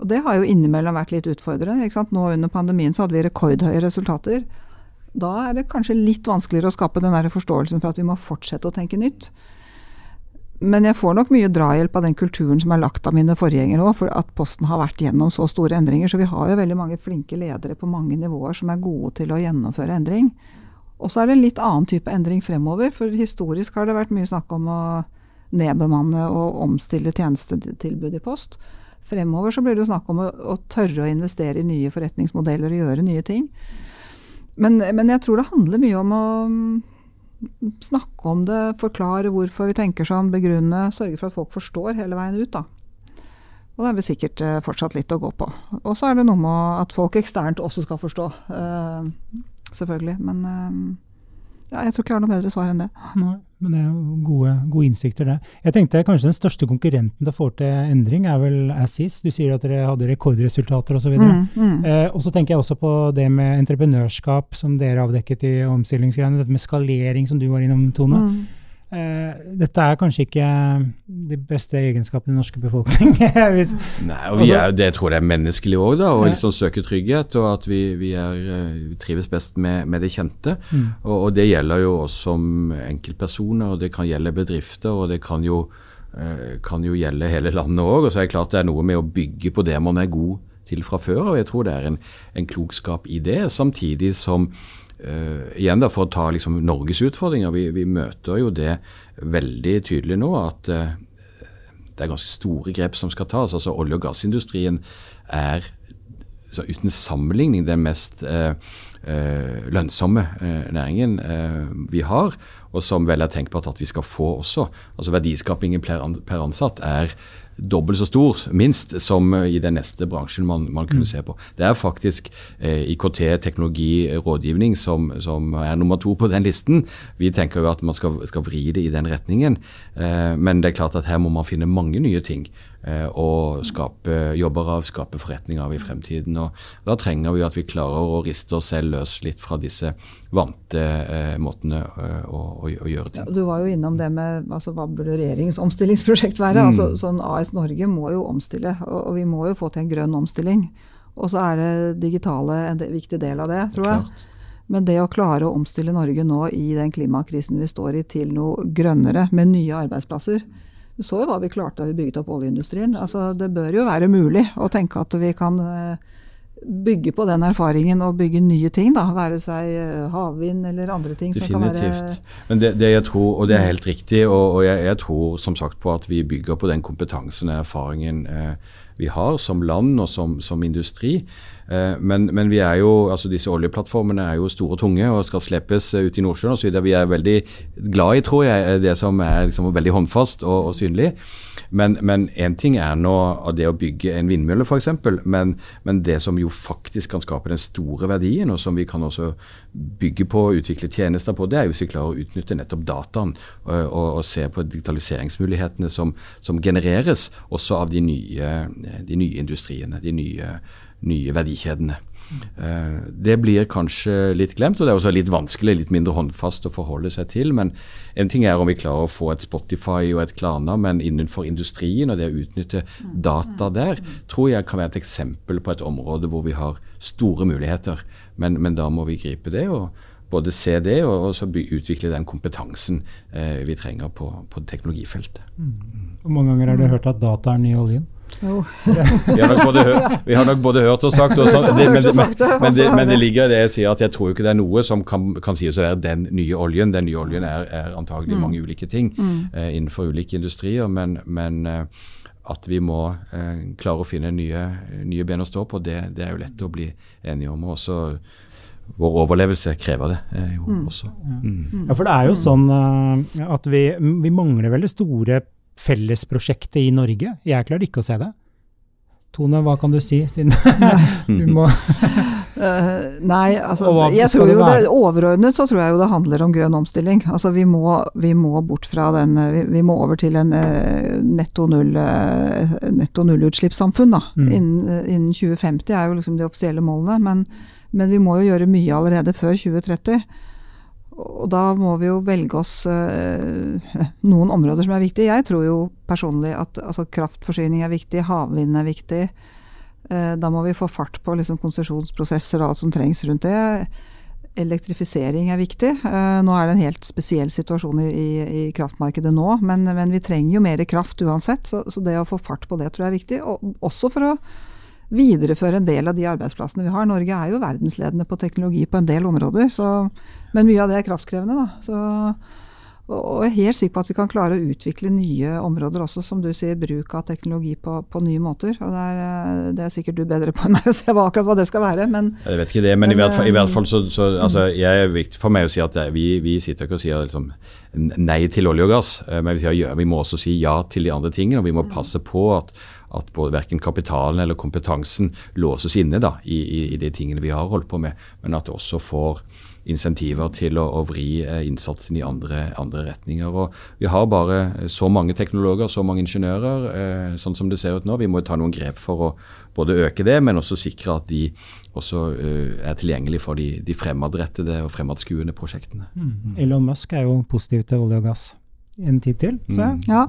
S3: og det har jo innimellom vært litt utfordrende. Ikke sant? Nå under pandemien så hadde vi rekordhøye resultater. Da er det kanskje litt vanskeligere å skape den der forståelsen for at vi må fortsette å tenke nytt. Men jeg får nok mye drahjelp av den kulturen som er lagt av mine forgjengere òg, for at Posten har vært gjennom så store endringer. Så vi har jo veldig mange flinke ledere på mange nivåer som er gode til å gjennomføre endring. Og så er det en litt annen type endring fremover, for historisk har det vært mye snakk om å nedbemanne og omstille tjenestetilbud i Post. Fremover så blir det jo snakk om å, å, tørre å investere i nye forretningsmodeller og gjøre nye ting. Men, men, jeg tror det handler mye om å mm, snakke om det, forklare hvorfor vi tenker sånn, begrunne, sørge for at folk forstår hele veien ut. da. Og det er vel sikkert eh, fortsatt litt å gå på. Og så er det noe med at folk eksternt også skal forstå. Uh, selvfølgelig. Men uh, ja, jeg tror ikke jeg har noe bedre svar enn det.
S1: Nei, men det er jo gode, gode innsikter, det. Jeg tenkte kanskje den største konkurrenten til å få til endring er vel Assis. Du sier at dere hadde rekordresultater osv. Mm, mm. eh, og så tenker jeg også på det med entreprenørskap som dere avdekket i omstillingsgreiene. Dette med skalering som du var innom, Tone. Mm. Uh, dette er kanskje ikke de beste egenskapene i den norske befolkning.
S2: Hvis, Nei, og vi altså- er, Det tror jeg er menneskelig òg, da. Å liksom søke trygghet. Og at vi, vi, er, eh, vi trives best med, med det kjente. Mm. Og, og, det gjelder jo oss som enkeltpersoner, og det kan gjelde bedrifter. Og det kan jo, kan jo gjelde hele landet òg. Og så er det klart det er noe med å bygge på det man er god til fra før. Og jeg tror det er en, en klokskap i det. Samtidig som Uh, igjen da, For å ta liksom, Norges utfordringer. Vi, vi, møter jo det veldig tydelig nå at uh, det er ganske store grep som skal tas. altså Olje- og gassindustrien er så uten sammenligning den mest uh, lønnsomme næringen vi har, og som vel er tenkbart at vi skal få også. Altså Verdiskapingen per ansatt er dobbelt så stor, minst, som i den neste bransjen man, man kunne mm. se på. Det er faktisk eh, IKT, teknologi, rådgivning som, som, er nummer to på den listen. Vi tenker jo at man skal, skal vri det i den retningen, eh, men det er klart at her må man finne mange nye ting eh, å skape jobber av, skape forretninger av i fremtiden. og Da trenger vi at vi klarer å riste oss selv løs litt fra disse vante eh, måtene eh, å, å, å, gjøre ting.
S3: Ja, du var jo innom det med altså, hva burde regjeringens omstillingsprosjekt være? Mm. Altså, sånn AS Norge må jo omstille, og, og, vi må jo få til en grønn omstilling. Og så er det digitale en viktig del av det, tror jeg. Klart. Men det å klare å omstille Norge nå i den klimakrisen vi står i, til noe grønnere, med nye arbeidsplasser. Du så jo hva vi klarte da vi bygget opp oljeindustrien. Altså, det bør jo være mulig å tenke at vi kan eh, bygge på den erfaringen og bygge nye ting. da, Være seg eh, havvind eller andre ting.
S2: Definitivt. Men det, det, jeg tror, og det er helt riktig, og, og jeg, jeg, tror som sagt på at vi bygger på den kompetansen og erfaringen eh, vi har som land og som, som industri. Eh, men, men, vi er jo, altså disse oljeplattformene er jo store og tunge og skal slepes ut i Nordsjøen osv. Vi er veldig glad i, tror jeg, det som er liksom veldig håndfast og, og synlig. Men én ting er nå det å bygge en vindmølle f.eks., men, men det som jo faktisk kan skape den store verdien, og som vi kan også bygge på og utvikle tjenester på, det er jo hvis vi klarer å utnytte nettopp dataen og, og, og se på digitaliseringsmulighetene som, som, genereres også av de nye, de nye industriene, de nye, nye verdikjedene. Eh, det blir kanskje litt glemt, og det er også litt vanskelig, litt mindre håndfast å forholde seg til. Men en ting er om vi klarer å få et Spotify og et Klarna, men innenfor industrien og det å utnytte data der, tror jeg kan være et eksempel på et område hvor vi har store muligheter. Men, men da må vi gripe det. og både se det og, og utvikle den kompetansen eh, vi trenger på, på teknologifeltet.
S1: Hvor mange ganger har du hørt at data er ny oljen?
S2: Vi, har både, vi, har nok både hørt og sagt, og så, det, men, men, det, men, det, ligger i det jeg sier at jeg tror ikke det er noe som kan, kan sies å være den nye oljen. Den nye oljen er, er antagelig mm. mange ulike ting mm. eh, innenfor ulike industrier, men, men eh, at vi må eh, klare å finne nye, nye, ben å stå på, det, det, er jo lett å bli enige om. Også vår overlevelse krever det eh, jo mm. også.
S1: Mm. Ja, for det er jo sånn uh, at vi, vi mangler veldig store fellesprosjektet i Norge? Jeg klarer ikke å se det. Tone, hva kan du si? Siden du må
S3: uh, Nei, altså jeg tror jo det, Overordnet så tror jeg jo det handler om grønn omstilling. Altså vi må, vi må bort fra den vi, vi, må over til en uh, netto, null, uh, netto nullutslippssamfunn. Mm. Innen, innen, 2050 er jo liksom de offisielle målene. Men, men vi må jo gjøre mye allerede før 2030. Og da må vi jo velge oss uh, noen områder som er viktige. Jeg tror jo personlig at altså, kraftforsyning er viktig, havvind er viktig. Uh, da må vi få fart på liksom, konsesjonsprosesser og alt som trengs rundt det. Elektrifisering er viktig. Uh, nå er det en helt spesiell situasjon i, i kraftmarkedet nå, men, men, vi trenger jo mer kraft uansett. Så, så, det å få fart på det tror jeg er viktig. Og også for å videreføre en del av de arbeidsplassene vi har. Norge er jo verdensledende på teknologi på en del områder, så, men mye av det er kraftkrevende. Så, og jeg er helt sikker på at vi kan klare å utvikle nye områder også, som du sier, bruk av teknologi på, på nye måter. og det er, eh, det er, sikkert du bedre på enn meg å se hva, akkurat hva det skal være. Men,
S2: jeg vet ikke det, men, men i, hvert fall, i, hvert fall, så, så altså, jeg er viktig for meg å si at vi, vi sitter ikke og sier liksom, nei til olje og gass, eh, men vi, sier, ja, vi må også si ja til de andre tingene. og Vi må passe på at at både verken kapitalen eller kompetansen låses inne da, i, i, i, de tingene vi har holdt på med, men at det også får insentiver til å, å vri eh, innsatsen i andre, andre, retninger. Og Vi har bare så mange teknologer, så mange ingeniører, eh, sånn som det ser ut nå. Vi må ta noen grep for å både øke det, men også sikre at de også uh, er tilgjengelige for de, de fremadrettede og fremadskuende prosjektene.
S1: Mm. Elon Musk er jo positiv til olje og gass en tid til. Så. Mm.
S3: Ja.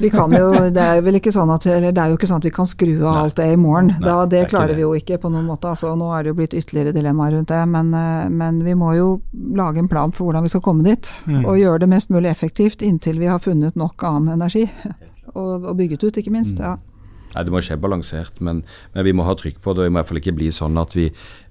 S3: vi kan jo, det er vel ikke sånn at, eller det er jo ikke sånn at vi kan skru av alt det i morgen. Nei, da, det, det klarer det. vi jo ikke på noen måte. Altså, nå er det jo blitt ytterligere dilemmaer rundt det. Men, eh, men, vi må jo lage en plan for hvordan vi skal komme dit. Mm. Og gjøre det mest mulig effektivt inntil vi har funnet nok annen energi. Og, og bygget ut, ikke minst. Mm. ja.
S2: Nei, Det må skje balansert, men, men, vi må ha trykk på det. Det må i hvert fall ikke bli sånn at vi,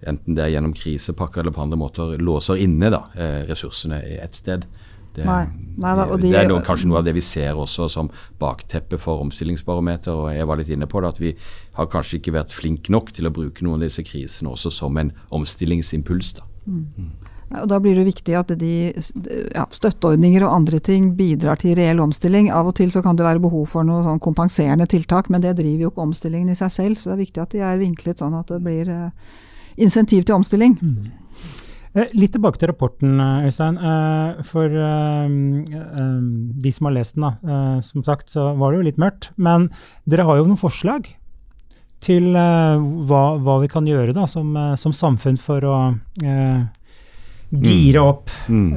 S2: enten det er gjennom krisepakker eller på andre måter, låser inne da, eh, ressursene et ett sted. Det, Nei. Nei, da, de, det er noe, kanskje noe av det vi ser også som bakteppe for omstillingsbarometer. og Jeg var litt inne på det, at vi har kanskje ikke vært flinke nok til å bruke noen av disse krisene også som en omstillingsimpuls. Da. Mm.
S3: Mm. Og Da blir det viktig at de ja, støtteordninger og andre ting bidrar til reell omstilling. Av og til så kan det være behov for noe sånn kompenserende tiltak, men det driver jo ikke omstillingen i seg selv. Så det er viktig at de er vinklet sånn at det blir uh, insentiv til omstilling. Mm.
S1: Eh, litt tilbake til rapporten, eh, Øystein. Eh, for de som har lest den, da, som sagt, så var det jo litt mørkt. Men dere har jo noen forslag til hva, hva vi kan gjøre da, som, som samfunn for å gire mm. opp. Mm.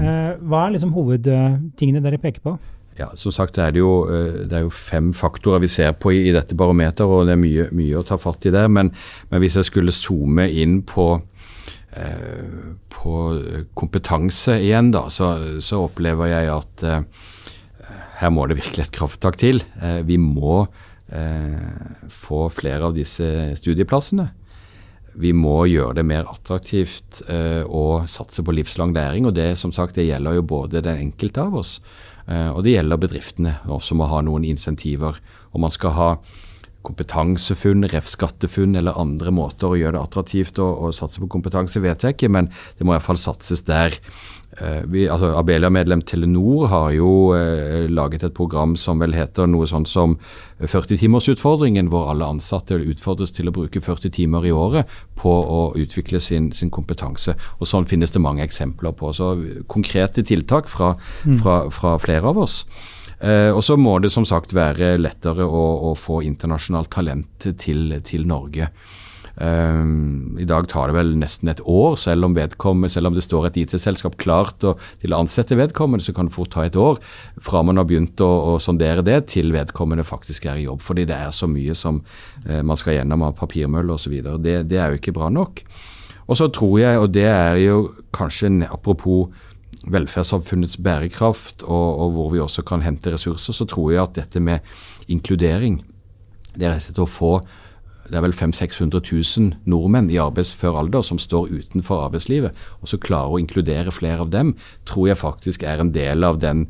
S1: Hva er liksom hovedtingene dere peker på?
S2: Ja, som sagt, er, det, jo, det er jo fem faktorer vi ser på i, i dette barometeret, og det er mye, mye, å ta fatt i der. Men, men hvis jeg skulle zoome inn på på kompetanse igjen, da, så, så opplever jeg at eh, her må det virkelig et krafttak til. Eh, vi må eh, få flere av disse studieplassene. Vi må gjøre det mer attraktivt å satse på livslang læring. og Det som sagt, det gjelder jo både den enkelte av oss, og det gjelder bedriftene, som må ha noen insentiver. Og man skal ha kompetansefunn, ref-skattefunn eller andre måter å gjøre det attraktivt å, å satse på kompetanse, vet jeg ikke, men det må i hvert fall satses der. Eh, vi, altså Abelia-medlem Telenor har jo eh, laget et program som vel heter noe sånn som 40-timersutfordringen, hvor alle ansatte utfordres til å bruke 40 timer i året på å utvikle sin, sin kompetanse. Og Sånn finnes det mange eksempler på. Så Konkrete tiltak fra, mm. fra, fra flere av oss. Eh, og så må det som sagt være lettere å, å få internasjonalt talent til, til Norge. Um, I dag tar det vel nesten et år, selv om, selv om det står et IT-selskap klart og, til å ansette vedkommende, så kan det fort ta et år fra man har begynt å, å, sondere det, til vedkommende faktisk er i jobb. Fordi det er så mye som uh, man skal gjennom av papirmøll osv. Det, det er jo ikke bra nok. Og så tror jeg, og det er jo kanskje apropos velferdssamfunnets bærekraft, og, og, hvor vi også kan hente ressurser, så tror jeg at dette med inkludering, det er rett og slett å få det er vel 500 000-600 000 nordmenn i arbeidsfør alder som står utenfor arbeidslivet, og så klare å inkludere flere av dem, tror jeg faktisk er en del av den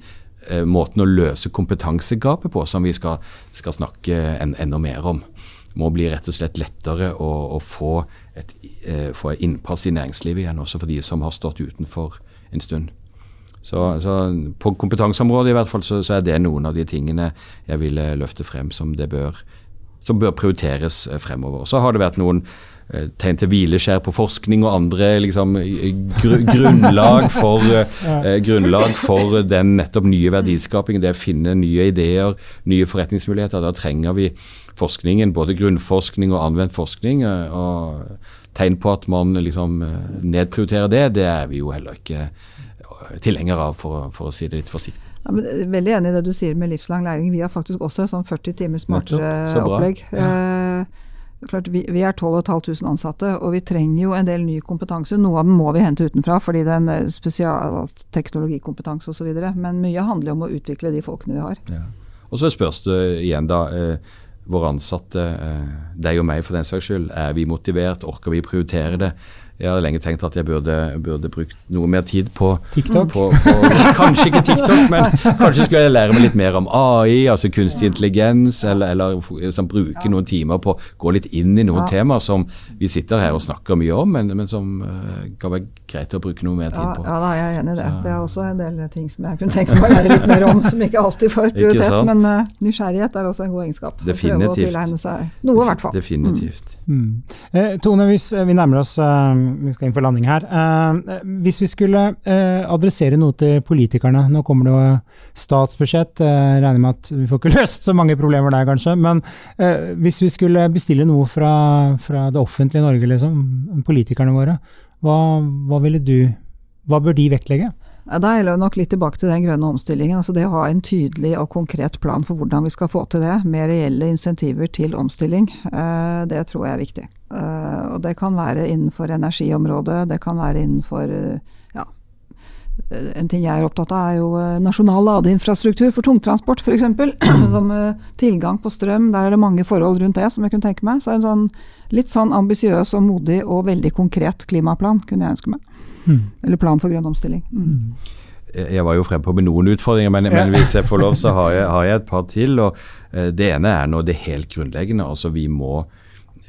S2: eh, måten å løse kompetansegapet på som vi skal, skal snakke en, enda mer om. Det må bli rett og slett lettere å, å få, et, eh, få innpass i næringslivet igjen, også for de som har stått utenfor en stund. Så, så, På kompetanseområdet i hvert fall så, så, er det noen av de tingene jeg ville løfte frem som, bør, som bør prioriteres eh, fremover. Så har det vært noen eh, tegn til hvileskjær på forskning og andre liksom, gr grunnlag, for, eh, grunnlag for den nettopp nye verdiskapingen. Det å finne nye ideer, nye forretningsmuligheter. Da trenger vi forskningen, både grunnforskning og anvendt forskning. Eh, og Tegn på at man liksom nedprioriterer det, det er vi jo heller ikke tilhengere av, for, for, å si det litt forsiktig.
S3: Ja, veldig enig i det du sier med livslang læring. Vi har faktisk også et sånn 40 timer smartere opplegg. Ja. Eh, klart, vi, vi, er 12 500 ansatte, og vi trenger jo en del ny kompetanse. Noe av den må vi hente utenfra, fordi det er en eh, spesialteknologikompetanse osv. Men mye handler jo om å utvikle de folkene vi har. Ja.
S2: Og så spørs det igjen, da. Eh, våre ansatte, eh, deg og meg for den saks skyld, er vi motivert? Orker vi prioritere det? Jeg har lenge tenkt at jeg burde, burde brukt noe mer tid på
S1: TikTok?
S2: På, på, kanskje ikke TikTok, men kanskje skulle jeg lære meg litt mer om AI, altså kunstig intelligens, eller, eller liksom, bruke noen timer på å gå litt inn i noen ja. temaer som vi sitter her og snakker mye om, men, men som uh, kan være greit å bruke noe mer tid på.
S3: Ja, da er jeg enig i det. Så. Det er også en del ting som jeg kunne tenke meg å lære litt mer om, som ikke alltid får prioritet. Men uh, nysgjerrighet er også en god egenskap.
S2: Definitivt. Prøve å
S3: tilegne seg noe, i hvert fall.
S2: Definitivt.
S1: Mm. Mm. Eh, Tone, hvis vi nærmer oss uh, vi skal inn for landing her. Uh, hvis vi skulle eh, adressere noe til politikerne Nå kommer det jo statsbudsjett. Jeg regner med at vi får ikke løst så mange problemer der, kanskje. Men eh, hvis vi skulle bestille noe fra, fra det offentlige Norge, liksom, politikerne våre, hva, hva, ville du Hva bør de vektlegge?
S3: Da er det nok litt tilbake til den grønne omstillingen. altså Det å ha en tydelig og konkret plan for hvordan vi skal få til det, med reelle insentiver til omstilling, det tror jeg er viktig. Uh, og det kan være innenfor energiområdet, det kan være innenfor ja, en ting jeg er opptatt av, er jo eh, nasjonal ladeinfrastruktur for tungtransport, f.eks. Som uh, tilgang på strøm. Der er det mange forhold rundt det som jeg kunne tenke meg. Så en sånn litt sånn ambisiøs og modig og veldig konkret klimaplan kunne jeg ønske meg. Mm. Eller plan for grønn omstilling. Mm. mm.
S2: Jeg var jo frempå på med noen utfordringer, men, men, hvis jeg får lov, så har jeg, har jeg et par til. og uh, Det ene er nå det helt grunnleggende. altså Vi må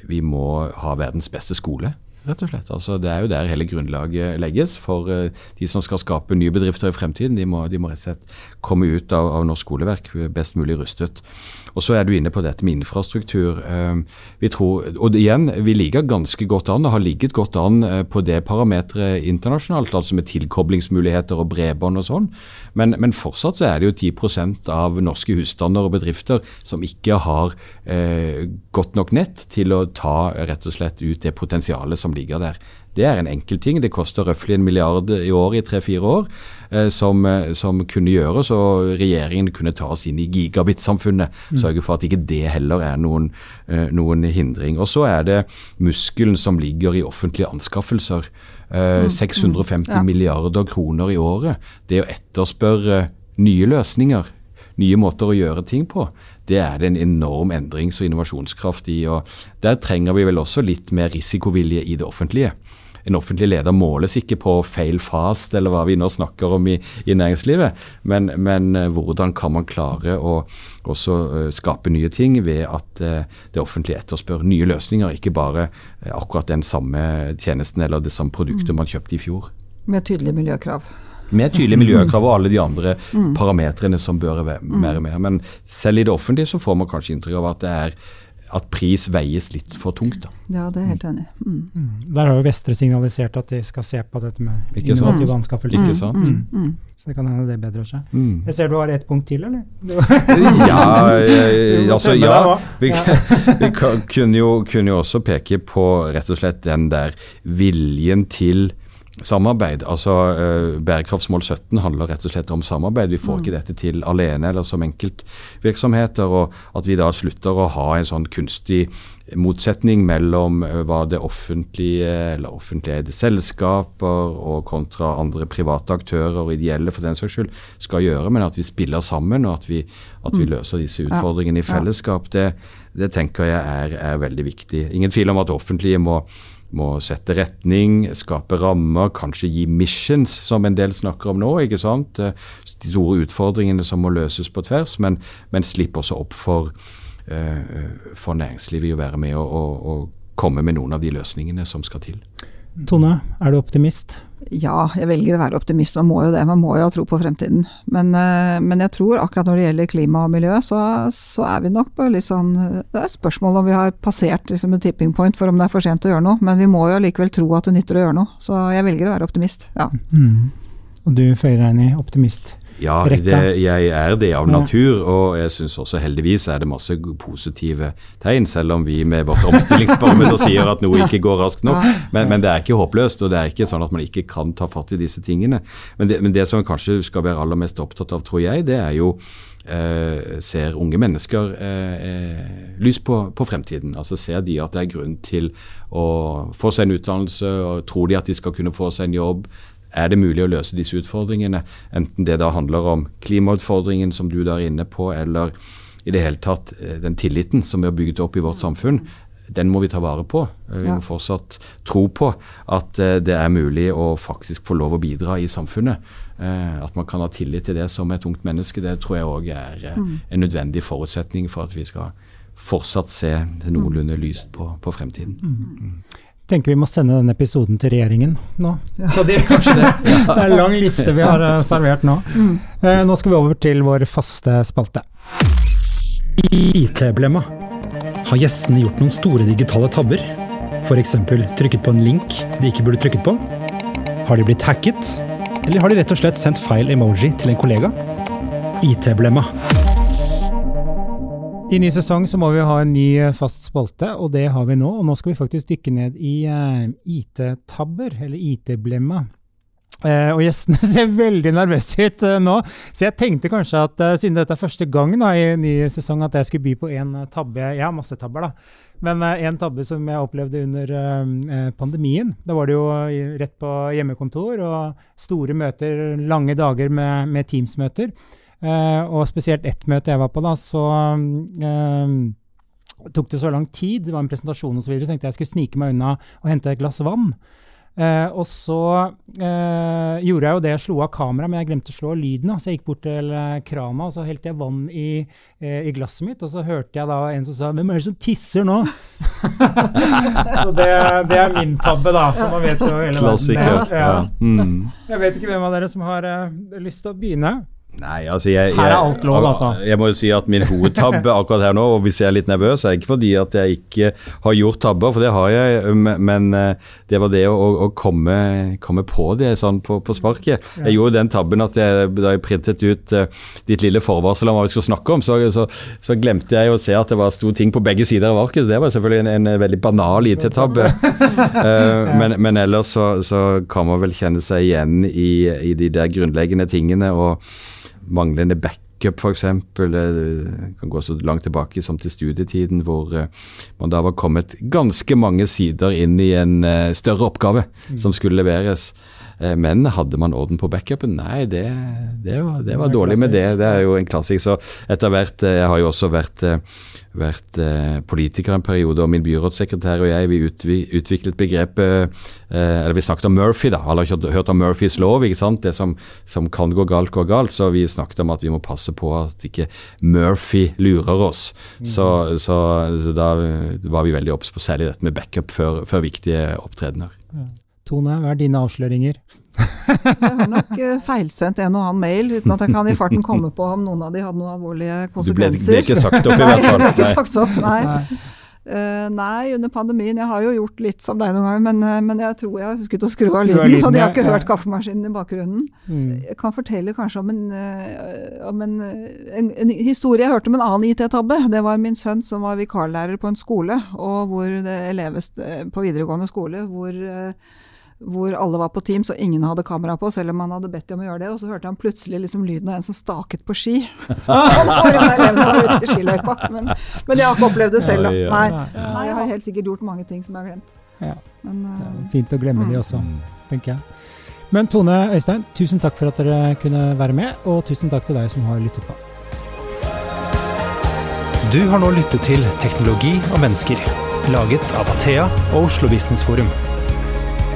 S2: vi må ha verdens beste skole. Rett og slett. Altså, det er jo der hele grunnlaget legges for uh, de som skal skape nye bedrifter i fremtiden. De må, de må rett og slett komme ut av, av norsk skoleverk best mulig rustet. Og så er du inne på dette med infrastruktur. Ehm, vi tror, og igjen, vi ligger ganske godt an og har ligget godt an eh, på det parameteret internasjonalt, altså med tilkoblingsmuligheter og bredbånd og sånn. Men, men, fortsatt så er det jo 10% av norske husstander og bedrifter som ikke har eh, godt nok nett til å ta rett og slett ut det potensialet som ligger der. Det er en enkel ting. Det koster røftlig en milliard i året i tre-fire år, eh, som, eh, som, kunne gjøres, og regjeringen kunne ta oss inn i gigabit-samfunnet. Mm. Sørge for at ikke det heller er noen, eh, noen hindring. Og så er det muskelen som ligger i offentlige anskaffelser. Eh, 650 mm. ja. milliarder kroner i året. Det å etterspørre nye løsninger, nye måter å gjøre ting på, det er det en enorm endrings- og innovasjonskraft i. og Der trenger vi vel også litt mer risikovilje i det offentlige. En offentlig leder måles ikke på fail fast, eller hva vi nå snakker om i, i næringslivet, men, men, hvordan kan man klare å også skape nye ting ved at det offentlige etterspør nye løsninger, ikke bare akkurat den samme tjenesten eller det samme produktet man kjøpte i fjor.
S3: Med tydelige miljøkrav.
S2: Med tydelige miljøkrav og alle de andre mm. parametrene som bør være mer. Men selv i det offentlige så får man kanskje inntrykk av at det er at pris veies litt for tungt. Da.
S3: Ja, det er helt enig. Mm.
S1: Mm. Der har jo Vestre signalisert at de skal se på dette med innovative anskaffelser.
S2: Ikke sant? Mm.
S1: mm. mm. Så det kan hende det bedrer seg. Mm. Jeg ser du har ett punkt til, eller?
S2: ja, jeg, altså, ja. Vi, vi kunne, jo, kunne jo også peke på rett og slett den der viljen til Samarbeid. altså uh, Bærekraftsmål 17 handler rett og slett om samarbeid. Vi får mm. ikke dette til alene eller som enkeltvirksomheter. og At vi da slutter å ha en sånn kunstig motsetning mellom uh, hva det offentlige eller offentlig eide selskaper og kontra andre private aktører og ideelle for den saks skyld skal gjøre, men at vi spiller sammen og at vi, at vi mm. løser disse utfordringene i fellesskap. Det, det tenker jeg er, er veldig viktig. Ingen tvil om at offentlige må må sette retning, skape rammer, kanskje gi missions, som en del snakker om nå. ikke sant? Eh, de store utfordringene som må løses på tvers, men, men slipp også opp for, uh, for næringslivet i å være med og, og, og, komme med noen av de løsningene som skal til.
S1: Tone, er du optimist?
S3: Ja, jeg velger å være optimist. Man må jo det. Man må jo ha tro på fremtiden. Men, eh, men jeg tror akkurat når det gjelder klima og miljø, så, så, er vi nok på litt sånn Det er et spørsmål om vi har passert liksom, en tipping point for om det er for sent å gjøre noe. Men vi må jo likevel tro at det nytter å gjøre noe. Så jeg velger å være optimist. Ja. Mm.
S1: Og du føyer deg inn i optimist?
S2: Ja, det, jeg er det av natur, og jeg syns også heldigvis er det masse positive tegn, selv om vi med vårt omstillingsbarometer sier at noe ikke går raskt nok. Men, men, det er ikke håpløst, og det er ikke sånn at man ikke kan ta fatt i disse tingene. Men det, men det som kanskje skal være aller mest opptatt av, tror jeg, det er jo eh, ser unge mennesker eh, eh, lys på, på, fremtiden? Altså Ser de at det er grunn til å få seg en utdannelse, og tror de at de skal kunne få seg en jobb? Er det mulig å løse disse utfordringene. Enten det da handler om klimautfordringen som du er inne på, eller i det hele tatt eh, den tilliten som vi har bygget opp i vårt samfunn. Den må vi ta vare på. Eh, vi må fortsatt tro på at eh, det er mulig å faktisk få lov å bidra i samfunnet. At man kan ha tillit til det som et ungt menneske, det tror jeg òg er mm. en nødvendig forutsetning for at vi skal fortsatt se noenlunde lyst på, på fremtiden.
S1: Tenker vi må sende denne episoden til regjeringen nå. Ja. Så det, kanskje det. det er en lang liste vi har uh, servert nå. Mm. Uh, nå skal vi over til vår faste spalte. IT-blemma. Har gjestene gjort noen store digitale tabber? F.eks. trykket på en link de ikke burde trykket på? Har de blitt hacket? Eller har de rett og slett sendt feil emoji til en kollega? IT-blemma. I ny sesong så må vi ha en ny eh, fast spalte, og det har vi nå. Og nå skal vi faktisk dykke ned i uh, IT-tabber, eller IT-blemma. Uh, og gjestene ser veldig nervøse ut uh, nå, så jeg tenkte kanskje at siden dette er første gang da, i ny sesong, at jeg skulle by på en tabbe. Jeg har masse tabber, da. Men en tabbe som jeg opplevde under pandemien. Da var det jo rett på hjemmekontor og store møter, lange dager med, med Teams-møter. Uh, og spesielt ett møte jeg var på, da, så uh, tok det så lang tid, det var en presentasjon osv., tenkte jeg skulle snike meg unna og hente et glass vann. Uh, og så uh, gjorde jeg jo det, jeg slo av kameraet, men jeg glemte å slå av lyden. Så jeg gikk bort til krana og så helte jeg vann i, uh, i, glasset mitt. Og så hørte jeg da en som sa 'Hvem er det som tisser nå?' så det, det, er min tabbe, da. Så man vet jo hele
S2: Klassiker. Ja. Ja. Mm.
S1: Jeg vet ikke hvem av dere som har lyst til å begynne.
S2: Nei, altså jeg,
S1: her er alt lov, altså.
S2: Jeg må jo si at min hovedtabbe akkurat her nå, og hvis jeg er litt nervøs, er ikke fordi at jeg ikke har gjort tabber, for det har jeg, men eh, det var det å, å komme, komme, på det sånn på, på sparket. Jeg gjorde den tabben at jeg, da jeg printet ut uh, ditt lille forvarsel om hva vi skulle snakke om, så, så, så, glemte jeg å se at det var sto ting på begge sider av arket, så det var selvfølgelig en, en veldig banal IT-tabbe. uh, men, men, ellers så, så, kan man vel kjenne seg igjen i, i de der grunnleggende tingene. og manglende backup, f.eks. Det kan gå så langt tilbake som til studietiden, hvor eh, man da var kommet ganske mange sider inn i en eh, større oppgave mm. som skulle leveres. Eh, men hadde man orden på backupen? Nei, det, det var, det var dårlig med det. Det er jo en klassiker. Så etter hvert eh, Jeg har jo også vært, vært politiker en periode, og min byrådssekretær og jeg vi utviklet begrepet Eller vi snakket om Murphy, da. Alle har ikke hørt om Murphys lov, ikke sant. Det som, som kan gå galt, går galt. Så vi snakket om at vi må passe på at ikke Murphy lurer oss. Mm. Så, så, så, da var vi veldig obs på særlig dette med backup før, før viktige opptredener. Ja.
S1: Tone, hva er dine avsløringer?
S3: jeg har nok uh, feilsendt en og annen mail, uten at jeg kan i farten komme på om noen av de hadde noen alvorlige konsekvenser.
S2: Du ble, ble ikke sagt opp, i hvert fall?
S3: Nei, jeg ble ikke sagt opp, nei. Uh, nei, under pandemien. Jeg har jo gjort litt som deg noen ganger, men, uh, men jeg tror jeg har husket å skru av lyden, så de har ikke hørt kaffemaskinen i bakgrunnen. Mm. Jeg kan fortelle kanskje om, en, uh, om en, en, en, historie jeg hørte om en annen IT-tabbe. Det var min sønn som var vikarlærer på en skole, og hvor det elever på videregående skole hvor hvor alle var på Teams og ingen hadde kamera på, selv om han hadde bedt dem om å gjøre det. Og så hørte han plutselig liksom lyden av en som staket på ski. men, men jeg har ikke opplevd det selv, da. Nei, Nei, jeg har helt sikkert gjort mange ting som jeg har glemt.
S1: Ja. Men, uh, fint å glemme mm. de også, tenker jeg. Men Tone Øystein, tusen takk for at dere kunne være med, og tusen takk til deg som har lyttet på.
S4: Du har nå lyttet til Teknologi og mennesker, laget av Athea og Oslo Business Forum.